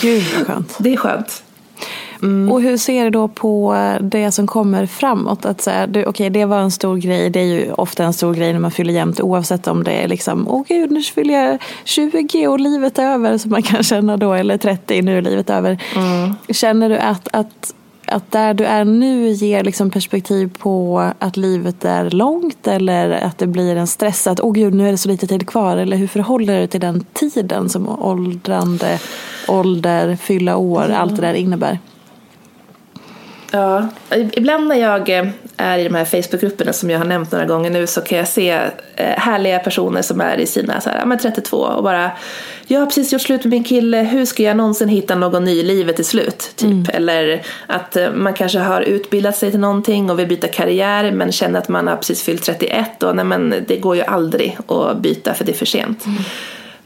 Gud vad skönt. Det är skönt. Mm. Och hur ser du då på det som kommer framåt? Att säga, du, okay, det var en stor grej, det är ju ofta en stor grej när man fyller jämnt oavsett om det är liksom, åh gud nu fyller jag 20 och livet är över som man kan känna då, eller 30, nu är livet över. Mm. Känner du att, att att där du är nu ger liksom perspektiv på att livet är långt eller att det blir en stress att åh gud nu är det så lite tid kvar eller hur förhåller du dig till den tiden som åldrande, ålder, fylla år, mm. allt det där innebär? Ja, ibland när jag eh, är i de här Facebookgrupperna som jag har nämnt några gånger nu så kan jag se eh, härliga personer som är i sina så här, 32 och bara jag har precis gjort slut med min kille, hur ska jag någonsin hitta någon ny i livet till slut? Typ. Mm. Eller att eh, man kanske har utbildat sig till någonting och vill byta karriär men känner att man har precis fyllt 31 och nej men det går ju aldrig att byta för det är för sent. Mm.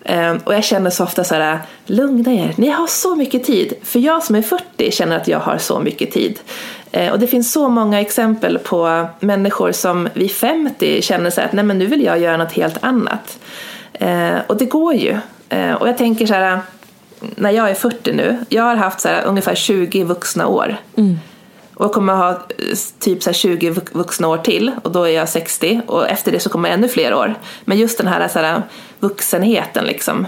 Ehm, och jag känner så ofta så här, lugna er, ni har så mycket tid. För jag som är 40 känner att jag har så mycket tid. Ehm, och det finns så många exempel på människor som vid 50 känner sig att nej men nu vill jag göra något helt annat. Ehm, och det går ju. Och jag tänker så här, när jag är 40 nu, jag har haft så här, ungefär 20 vuxna år. Mm. Och kommer ha eh, typ så 20 vuxna år till och då är jag 60 och efter det så kommer ännu fler år. Men just den här, så här vuxenheten, liksom,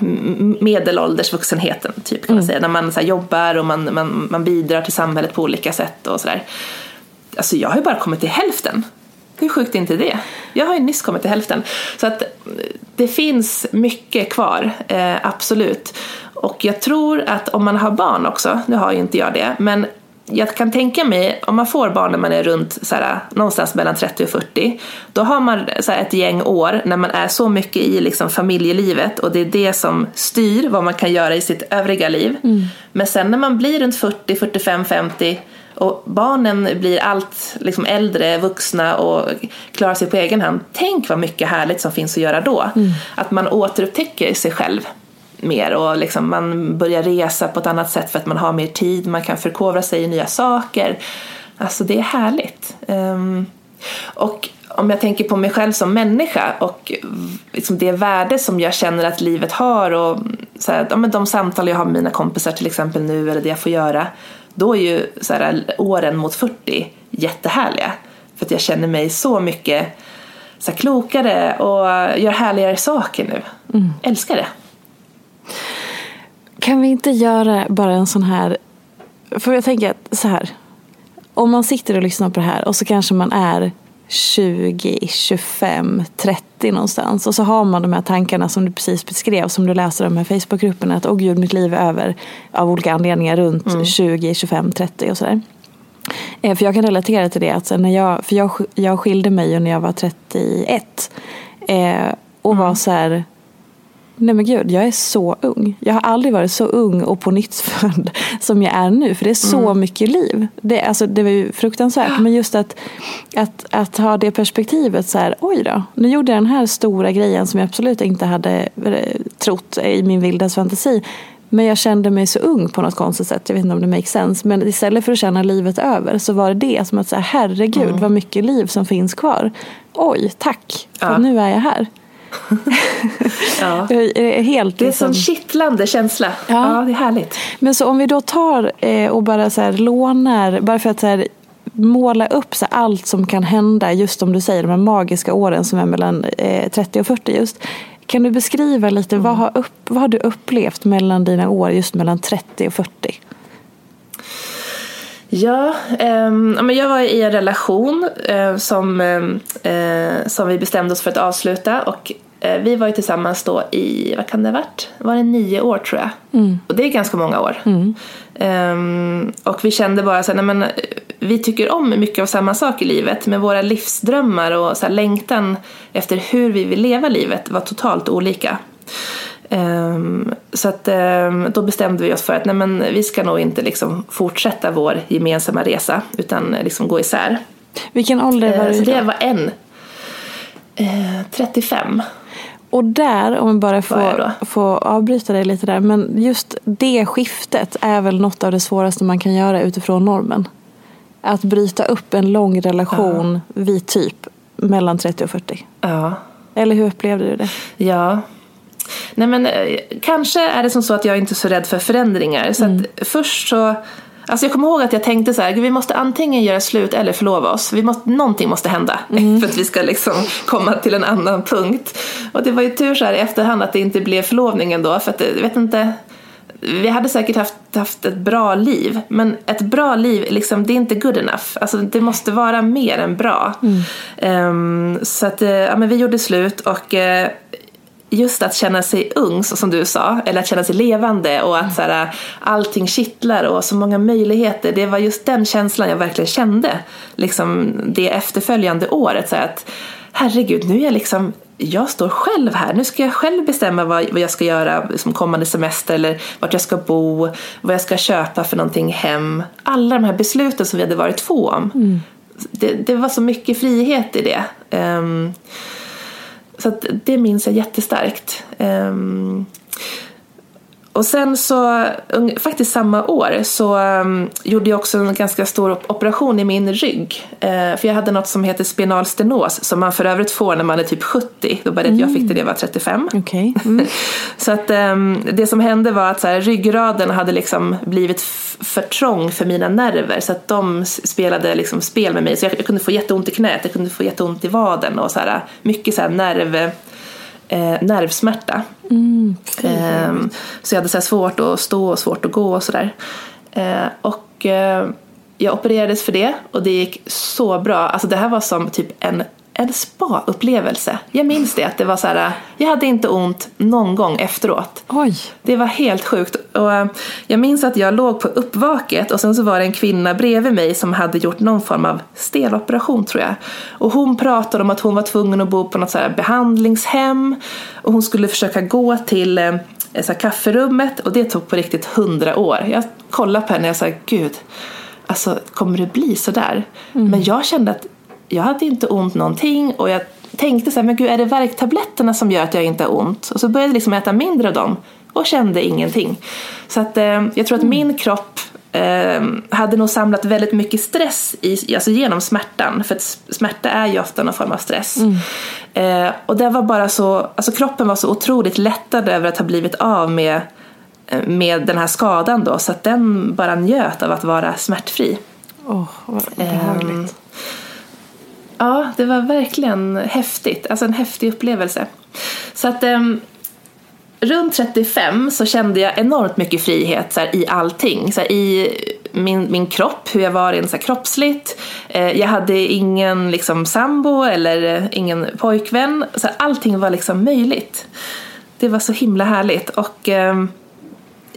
medelålders vuxenheten typ kan man mm. säga. När man så jobbar och man, man, man bidrar till samhället på olika sätt och sådär. Alltså jag har ju bara kommit till hälften. Hur sjukt är inte det? Jag har ju nyss kommit till hälften. Så att det finns mycket kvar, eh, absolut. Och jag tror att om man har barn också, nu har ju inte jag det, men jag kan tänka mig, om man får barn när man är runt så här, någonstans mellan 30 och 40, då har man så här, ett gäng år när man är så mycket i liksom, familjelivet och det är det som styr vad man kan göra i sitt övriga liv. Mm. Men sen när man blir runt 40, 45, 50 och barnen blir allt liksom, äldre, vuxna och klarar sig på egen hand. Tänk vad mycket härligt som finns att göra då. Mm. Att man återupptäcker sig själv mer och liksom man börjar resa på ett annat sätt för att man har mer tid, man kan förkovra sig i nya saker. Alltså det är härligt. Um, och om jag tänker på mig själv som människa och liksom det värde som jag känner att livet har och så här, ja, de samtal jag har med mina kompisar till exempel nu eller det jag får göra, då är ju så här, åren mot 40 jättehärliga. För att jag känner mig så mycket så här, klokare och gör härligare saker nu. Mm. Älskar det. Kan vi inte göra bara en sån här... För jag tänker att så här. Om man sitter och lyssnar på det här och så kanske man är 20, 25, 30 någonstans. Och så har man de här tankarna som du precis beskrev, som du läser i de här Facebookgrupperna. Att åh gud, mitt liv är över av olika anledningar runt mm. 20, 25, 30 och sådär. Eh, för jag kan relatera till det. Att när jag, för jag, jag skilde mig när jag var 31. Eh, och mm. var så här Nej men gud, jag är så ung. Jag har aldrig varit så ung och på nytt född som jag är nu. För det är så mm. mycket liv. Det, alltså, det var ju fruktansvärt. Men just att, att, att ha det perspektivet så här, oj då. Nu gjorde jag den här stora grejen som jag absolut inte hade eh, trott i min vilda fantasi. Men jag kände mig så ung på något konstigt sätt. Jag vet inte om det makes sense. Men istället för att känna livet över så var det det som att säga herregud mm. vad mycket liv som finns kvar. Oj, tack. För ja. nu är jag här. ja. Helt, det är liksom... en kittlande känsla. Ja. ja. det är härligt. Men så om vi då tar eh, och bara så här lånar, bara för att så här, måla upp så här, allt som kan hända, just som du säger, de här magiska åren som är mellan eh, 30 och 40 just. Kan du beskriva lite, mm. vad, har upp, vad har du upplevt mellan dina år just mellan 30 och 40? Ja, eh, men jag var i en relation eh, som, eh, som vi bestämde oss för att avsluta och eh, vi var ju tillsammans då i, vad kan det ha varit? Var det nio år tror jag? Mm. Och det är ganska många år. Mm. Ehm, och vi kände bara så här, nej, men vi tycker om mycket av samma sak i livet men våra livsdrömmar och så här, längtan efter hur vi vill leva livet var totalt olika. Um, så att, um, då bestämde vi oss för att nej, men vi ska nog inte liksom fortsätta vår gemensamma resa utan liksom gå isär. Vilken ålder var uh, du Så det var en. Uh, 35. Och där, om vi bara får, får avbryta dig lite där, men just det skiftet är väl något av det svåraste man kan göra utifrån normen. Att bryta upp en lång relation uh. vid typ mellan 30 och 40. Ja. Eller hur upplevde du det? Ja, Nej men eh, kanske är det som så att jag inte är så rädd för förändringar. Så mm. först så Alltså jag kommer ihåg att jag tänkte så här, vi måste antingen göra slut eller förlova oss. Vi måste, någonting måste hända mm. för att vi ska liksom komma till en annan punkt. Och det var ju tur så här i efterhand att det inte blev förlovningen då, för att jag vet inte, vi hade säkert haft, haft ett bra liv, men ett bra liv, liksom, det är inte good enough. Alltså, det måste vara mer än bra. Mm. Um, så att, eh, ja, men vi gjorde slut och uh, just att känna sig ung, som du sa, eller att känna sig levande och att så här, allting kittlar och så många möjligheter. Det var just den känslan jag verkligen kände liksom det efterföljande året. Så att herregud, nu är jag liksom jag står själv här. Nu ska jag själv bestämma vad, vad jag ska göra som kommande semester eller vart jag ska bo, vad jag ska köpa för någonting hem. Alla de här besluten som vi hade varit två om. Mm. Det, det, var så mycket frihet i det. Um, så det minns jag jättestarkt. Um, och sen så, faktiskt samma år, så um, gjorde jag också en ganska stor operation i min rygg. Uh, för jag hade något som heter spinal stenos som man för övrigt får när man är typ 70. Då bara mm. jag fick det när jag var 35. Okay. Mm. så att um, det som hände var att så här, ryggraden hade liksom blivit för trång för mina nerver så att de spelade liksom spel med mig. Så jag, jag kunde få jätteont i knät, jag kunde få jätteont i vaden och så här, mycket så här nerv eh, nervsmärta. Mm. Eh, så jag hade så svårt att stå och svårt att gå och sådär. Eh, och eh, jag opererades för det och det gick så bra. Alltså det här var som typ en en spa-upplevelse. Jag minns det, att det var så här, jag hade inte ont någon gång efteråt. Oj. Det var helt sjukt. Och eh, jag minns att jag låg på uppvaket och sen så var det en kvinna bredvid mig som hade gjort någon form av steloperation tror jag. Och hon pratade om att hon var tvungen att bo på något så behandlingshem och hon skulle försöka gå till eh, så kafferummet och det tog på riktigt hundra år. Jag kollade på henne och jag sa, gud, alltså kommer det bli sådär? Mm. Men jag kände att jag hade inte ont någonting och jag tänkte så här, men gud är det värktabletterna som gör att jag inte har ont? Och så började jag liksom äta mindre av dem och kände ingenting. Så att eh, jag tror att mm. min kropp eh, hade nog samlat väldigt mycket stress i, alltså genom smärtan. För att smärta är ju ofta någon form av stress. Mm. Eh, och det var bara så, alltså kroppen var så otroligt lättad över att ha blivit av med, eh, med den här skadan då. Så att den bara njöt av att vara smärtfri. Åh, oh, vad behagligt. Ja, det var verkligen häftigt. Alltså en häftig upplevelse. Så att um, runt 35 så kände jag enormt mycket frihet så här, i allting. Så här, I min, min kropp, hur jag var rent så här, kroppsligt. Eh, jag hade ingen liksom, sambo eller eh, ingen pojkvän. Så här, allting var liksom möjligt. Det var så himla härligt. Och... Um,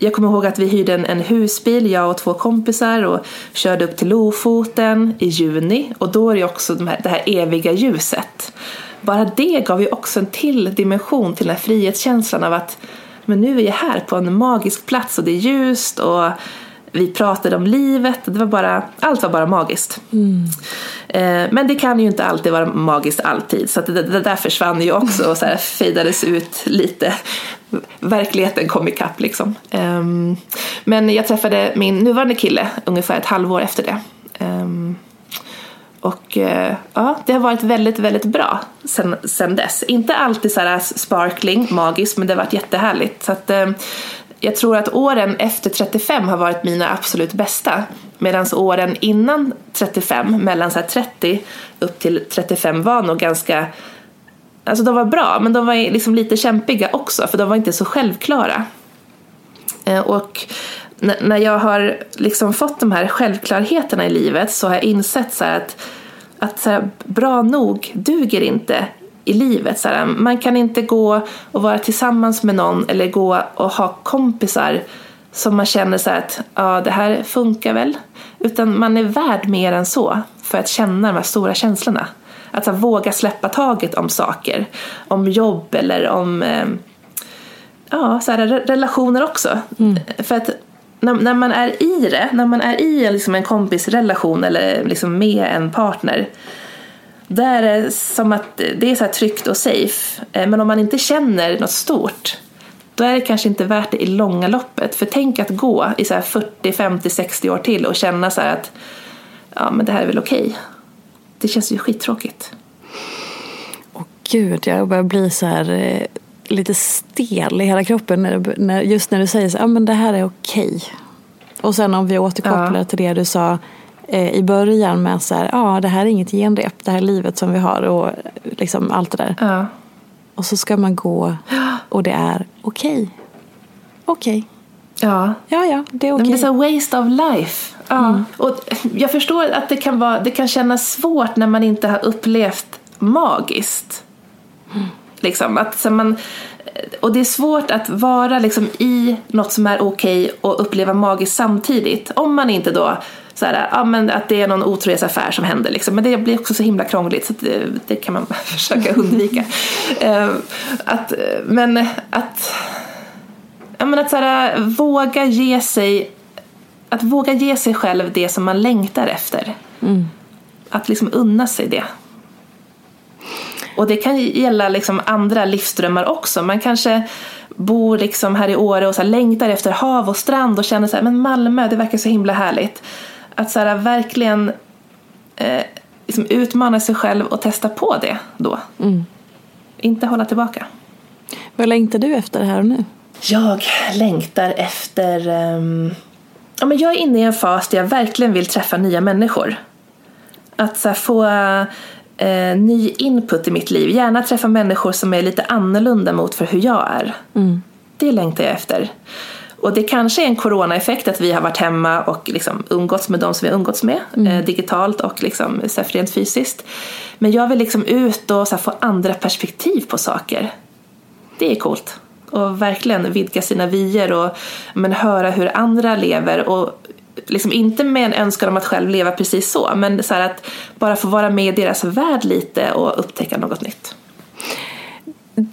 jag kommer ihåg att vi hyrde en, en, husbil, jag och två kompisar och körde upp till Lofoten i juni och då är det också de här, det här eviga ljuset. Bara det gav ju också en till dimension till den här frihetskänslan av att men nu är jag här på en magisk plats och det är ljust och vi pratade om livet. Det var bara, allt var bara magiskt. Mm. Eh, men det kan ju inte alltid vara magiskt alltid så det, det, där försvann ju också och så här fejdades ut lite. Verkligheten kom ikapp liksom. Um, men jag träffade min nuvarande kille ungefär ett halvår efter det. Um, och uh, ja, det har varit väldigt, väldigt bra sen, sen dess. Inte alltid så här sparkling, magiskt, men det har varit jättehärligt. Så att, uh, jag tror att åren efter 35 har varit mina absolut bästa. Medan åren innan 35, mellan så 30 upp till 35 var nog ganska Alltså de var bra, men de var liksom lite kämpiga också för de var inte så självklara. Eh, och när jag har liksom fått de här självklarheterna i livet så har jag insett så att, att så här, bra nog duger inte i livet. Så här, man kan inte gå och vara tillsammans med någon eller gå och ha kompisar som man känner så att ja, det här funkar väl. Utan man är värd mer än så för att känna de här stora känslorna. Att här, våga släppa taget om saker. Om jobb eller om eh, ja, så här, relationer också. Mm. För att när, när, man är i det, när man är i liksom en kompisrelation eller liksom med en partner där är det som att det är så tryggt och safe. Eh, men om man inte känner något stort då är det kanske inte värt det i långa loppet. För tänk att gå i så 40, 50, 60 år till och känna så att ja men det här är väl okej. Okay. Det känns ju skittråkigt. Åh gud, jag börjar bli så här eh, lite stel i hela kroppen när, när, just när du säger så ja men det här är okej. Och sen om vi återkopplar ja. till det du sa eh, i början med så här, ja det här är inget genrep, det här livet som vi har och liksom allt det där. Ja. Och så ska man gå och det är okej. Okay. Okej. Okay. Ja. ja, ja, det är okej. Okay. Det är så waste of life. Ja. Mm. Och jag förstår att det kan, vara, det kan kännas svårt när man inte har upplevt magiskt. Mm. Liksom, att, så man, och det är svårt att vara liksom, i något som är okej okay och uppleva magiskt samtidigt. Om man inte då så här, ja, men att det är någon otrohetsaffär som händer. Liksom. Men det blir också så himla krångligt så det, det, kan man försöka undvika. uh, att, men att, ja, men att så här, våga ge sig att våga ge sig själv det som man längtar efter. Mm. Att liksom unna sig det. Och det kan gälla liksom andra livsdrömmar också. Man kanske bor liksom här i Åre och så längtar efter hav och strand och känner så här, men Malmö, det verkar så himla härligt. Att så här, verkligen eh, liksom utmana sig själv och testa på det då. Mm. Inte hålla tillbaka. Vad längtar du efter här och nu? Jag längtar efter um, ja, men jag är inne i en fas där jag verkligen vill träffa nya människor. Att så här, få eh, ny input i mitt liv. Gärna träffa människor som är lite annorlunda mot för hur jag är. Mm. Det längtar jag efter. Och det kanske är en coronaeffekt att vi har varit hemma och liksom umgåtts med de som vi har umgåtts med. Mm. Eh, digitalt och liksom, så här, rent fysiskt. Men jag vill liksom ut och här, få andra perspektiv på saker. Det är coolt och verkligen vidga sina vyer och men, höra hur andra lever och liksom inte med en önskan om att själv leva precis så men så att bara få vara med i deras värld lite och upptäcka något nytt.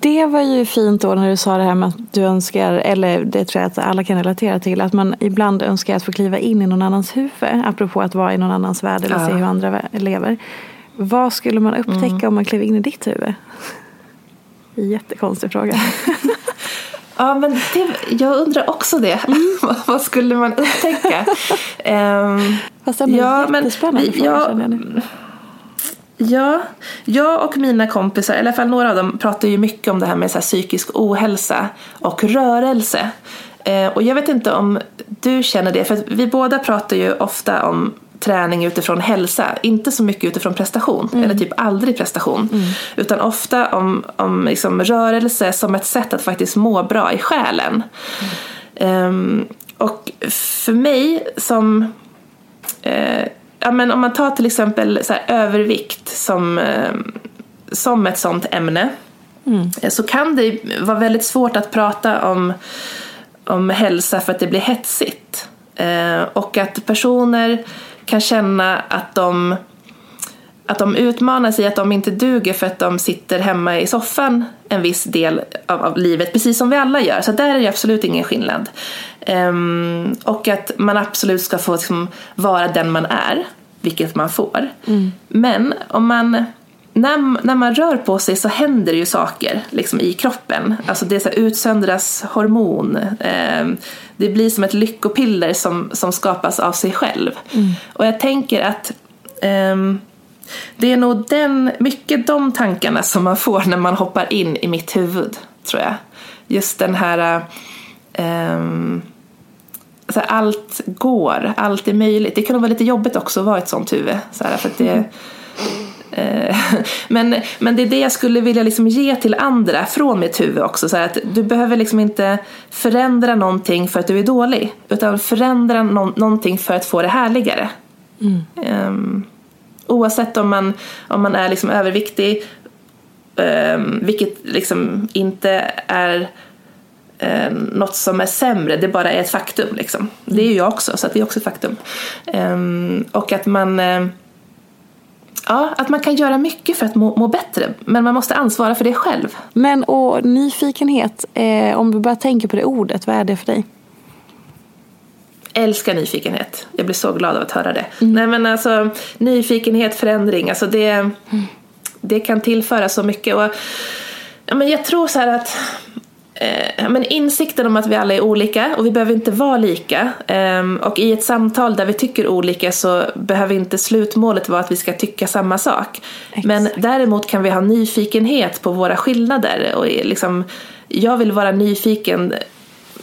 Det var ju fint då när du sa det här med att du önskar, eller det tror jag att alla kan relatera till, att man ibland önskar att få kliva in i någon annans huvud, apropå att vara i någon annans värld eller ja. se hur andra lever. Vad skulle man upptäcka mm. om man klev in i ditt huvud? Jättekonstig fråga. Ja, men det, jag undrar också det. Mm. vad skulle man upptäcka? um, Fast det är ja, jättespännande fråga ja, känner jag nu. Ja, jag och mina kompisar, i alla fall några av dem, pratar ju mycket om det här med så här psykisk ohälsa och rörelse. Eh, och jag vet inte om du känner det, för vi båda pratar ju ofta om träning utifrån hälsa, inte så mycket utifrån prestation, mm. eller typ aldrig prestation. Mm. Utan ofta om, om liksom rörelse som ett sätt att faktiskt må bra i själen. Mm. Um, och för mig som uh, ja, men om man tar till exempel så övervikt som, uh, som ett sånt ämne mm. så kan det vara väldigt svårt att prata om, om hälsa för att det blir hetsigt. Uh, och att personer kan känna att de, att de utmanas i att de inte duger för att de sitter hemma i soffan en viss del av, av livet, precis som vi alla gör. Så där är det absolut ingen skillnad. Um, och att man absolut ska få liksom, vara den man är, vilket man får. Mm. Men om man när, när man rör på sig så händer det ju saker liksom, i kroppen. Alltså det så utsöndras hormon. Eh, det blir som ett lyckopiller som, som skapas av sig själv. Mm. Och jag tänker att eh, det är nog den, mycket de tankarna som man får när man hoppar in i mitt huvud, tror jag. Just den här eh, så allt går, allt är möjligt. Det kan nog vara lite jobbigt också att vara ett sånt huvud. Så här, för det, Eh, men, men det är det jag skulle vilja liksom ge till andra från mitt huvud också. Så att du behöver liksom inte förändra någonting för att du är dålig. Utan förändra no någonting för att få det härligare. Mm. Um, oavsett om man, om man är liksom överviktig, um, vilket liksom inte är um, något som är sämre, det bara är ett faktum. Liksom. Det är ju jag också, så det är också ett faktum. Ehm, och att man Ja, att man kan göra mycket för att må, må, bättre, men man måste ansvara för det själv. Men och nyfikenhet, eh, om du bara tänker på det ordet, vad är det för dig? Älskar nyfikenhet. Jag blir så glad av att höra det. Mm. Nej men alltså, nyfikenhet, förändring, alltså det, mm. det kan tillföra så mycket. Och, ja, men jag tror så här att eh, men insikten om att vi alla är olika och vi behöver inte vara lika. Eh, och i ett samtal där vi tycker olika så behöver inte slutmålet vara att vi ska tycka samma sak. Exakt. Men däremot kan vi ha nyfikenhet på våra skillnader. Och liksom, jag vill vara nyfiken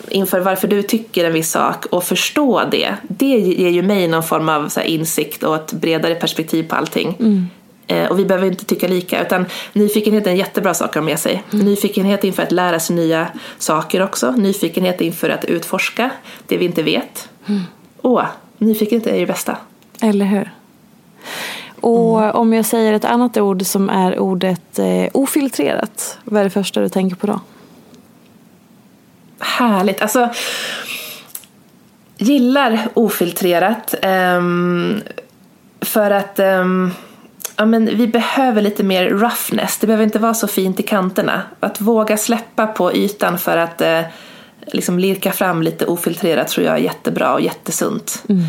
inför varför du tycker en viss sak och förstå det. Det ger ju mig någon form av så insikt och ett bredare perspektiv på allting. Mm. Eh, och vi behöver inte tycka lika utan nyfikenhet är en jättebra sak att ha med sig. Mm. Nyfikenhet inför att lära sig nya saker också. Nyfikenhet inför att utforska det vi inte vet. Mm. Åh, nyfikenhet är ju bästa. Eller hur. Och mm. om jag säger ett annat ord som är ordet eh, ofiltrerat, vad är det första du tänker på då? Härligt. Alltså, gillar ofiltrerat. Um, för att um, ja, men vi behöver lite mer roughness. Det behöver inte vara så fint i kanterna. Att våga släppa på ytan för att uh, liksom lirka fram lite ofiltrerat tror jag är jättebra och jättesunt. Mm.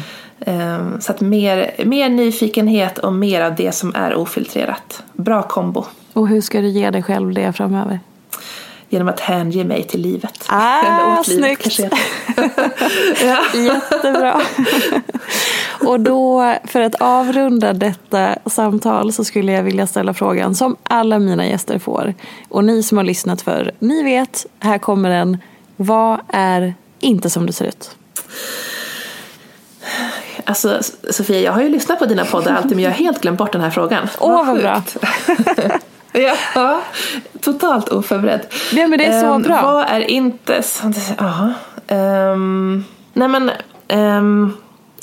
Um, så att mer, mer nyfikenhet och mer av det som är ofiltrerat. Bra kombo. Och hur ska du ge dig själv det framöver? Genom att hänge mig till livet. Ah, snyggt! ja. Jättebra. och då, för att avrunda detta samtal så skulle jag vilja ställa frågan som alla mina gäster får. Och ni som har lyssnat för, ni vet, här kommer den. Vad är inte som det ser ut? Alltså Sofia, jag har ju lyssnat på dina poddar alltid men jag har helt glömt bort den här frågan. Åh, vad, vad bra! Ja, totalt oförberedd. Ja, men det är så um, bra. Vad är inte Ja. Um, nej men, um,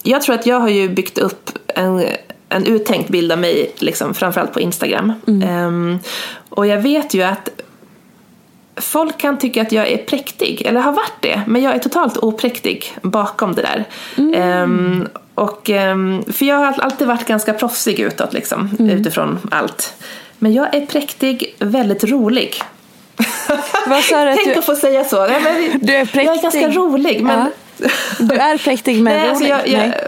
jag tror att jag har ju byggt upp en, en uttänkt bild av mig, liksom, framförallt på Instagram. Mm. och jag vet ju att folk kan tycka att jag är präktig, eller har varit det, men jag är totalt opräktig bakom det där. Mm. och, för jag har alltid varit ganska proffsig utåt, liksom, mm. utifrån allt. Men jag är präktig, väldigt rolig. Vad sa du? Tänk att få säga så. Ja, men du är präktig. Jag är ganska rolig. Men... Ja. Du är präktig men Nej, rolig? Alltså jag, jag... Nej.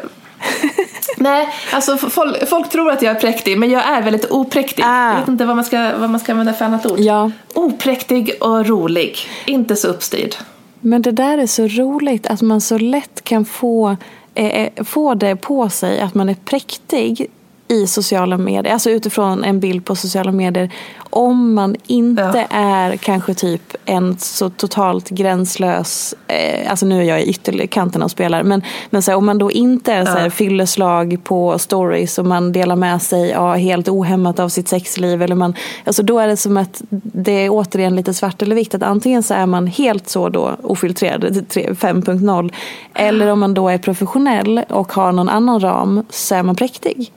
Nej, alltså folk, folk, tror att jag är präktig men jag är väldigt opräktig. Ah. Jag vet inte vad man, ska, vad man ska använda för annat ord. Ja. Opräktig och rolig, inte så uppstyrd. Men det där är så roligt att man så lätt kan få, eh, eh få det på sig att man är präktig i sociala medier, alltså utifrån en bild på sociala medier om man inte ja. är kanske typ en så totalt gränslös, eh, alltså nu är jag i ytterkanten och spelar, men, men så här, om man då inte är så här, ja. fylleslag på stories och man delar med sig ja, helt ohämmat av sitt sexliv, eller man, alltså då är det som att det är återigen lite svart eller vitt, att antingen så är man helt så då ofiltrerad, 5.0, eller om man då är professionell och har någon annan ram så är man präktig.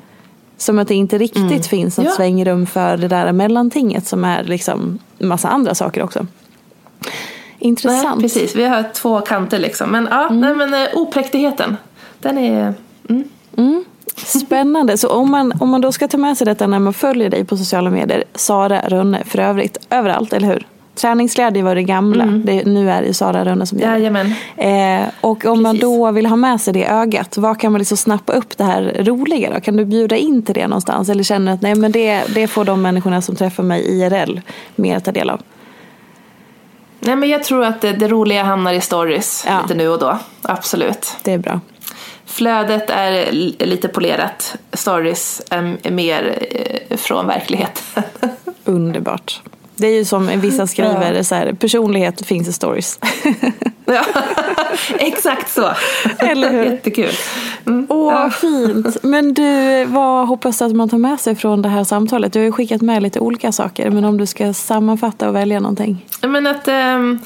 Som att det inte riktigt mm. finns något ja. svängrum för det där mellantinget som är liksom massa andra saker också. Intressant. Nej, precis, vi har två kanter liksom. Men ja, mm. nej, men uh, opräktigheten, den är... Mm. Mm. Spännande. Så om man, om man då ska ta med sig detta när man följer dig på sociala medier, Sara Rönne för övrigt, överallt, eller hur? Träningsglädje var det gamla. Mm. Det, nu är det Sara Rönne som Jajamän. Eh, och om Precis. man då vill ha med sig det ögat, vad kan man liksom snappa upp det här roliga då? Kan du bjuda in till det någonstans? Eller känner att nej, men det, det får de människorna som träffar mig IRL mer ta del av? Nej, men jag tror att det, det roliga hamnar i stories ja. lite nu och då. Absolut. Det är bra. Flödet är lite polerat. Stories är mer eh, från verkligheten. Underbart. Det är ju som vissa skriver, ja. så här, personlighet finns i stories. ja, exakt så. Eller hur? Jättekul. Mm. Åh, ja. fint. Men du, vad hoppas du att man tar med sig från det här samtalet? Du har ju skickat med lite olika saker, men om du ska sammanfatta och välja någonting? Men att um,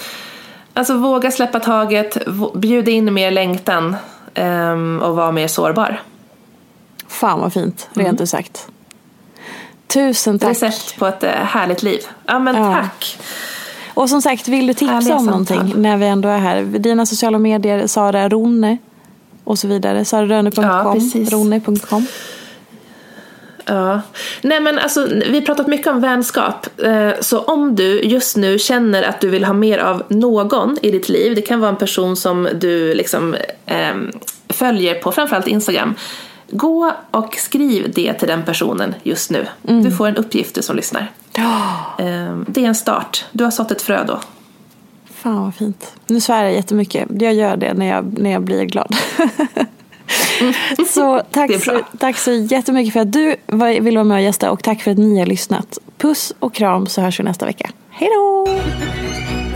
alltså, våga släppa taget, bjuda in mer längtan um, och vara mer sårbar. Fan vad fint, rent mm. ut sagt. Tusen tack. Recept på ett eh, härligt liv. Ja men ja. tack. Och som sagt, vill du tipsa Härliga om samtal. någonting när vi ändå är här? Dina sociala medier, Sara Ronne och så vidare. sararone.com, ja, ronne.com. Ja. Nej men alltså, vi har pratat mycket om vänskap. Eh, så om du just nu känner att du vill ha mer av någon i ditt liv, det kan vara en person som du liksom eh, följer på framförallt Instagram. Gå och skriv det till den personen just nu. Mm. Du får en uppgift du som lyssnar. Oh. Det är en start. Du har sått ett frö då. Fan vad fint. Nu svär jag jättemycket. Jag gör det när jag, när jag blir glad. så tack så, tack så jättemycket för att du vill vara med och gästa och tack för att ni har lyssnat. Puss och kram så hörs vi nästa vecka. Hej då!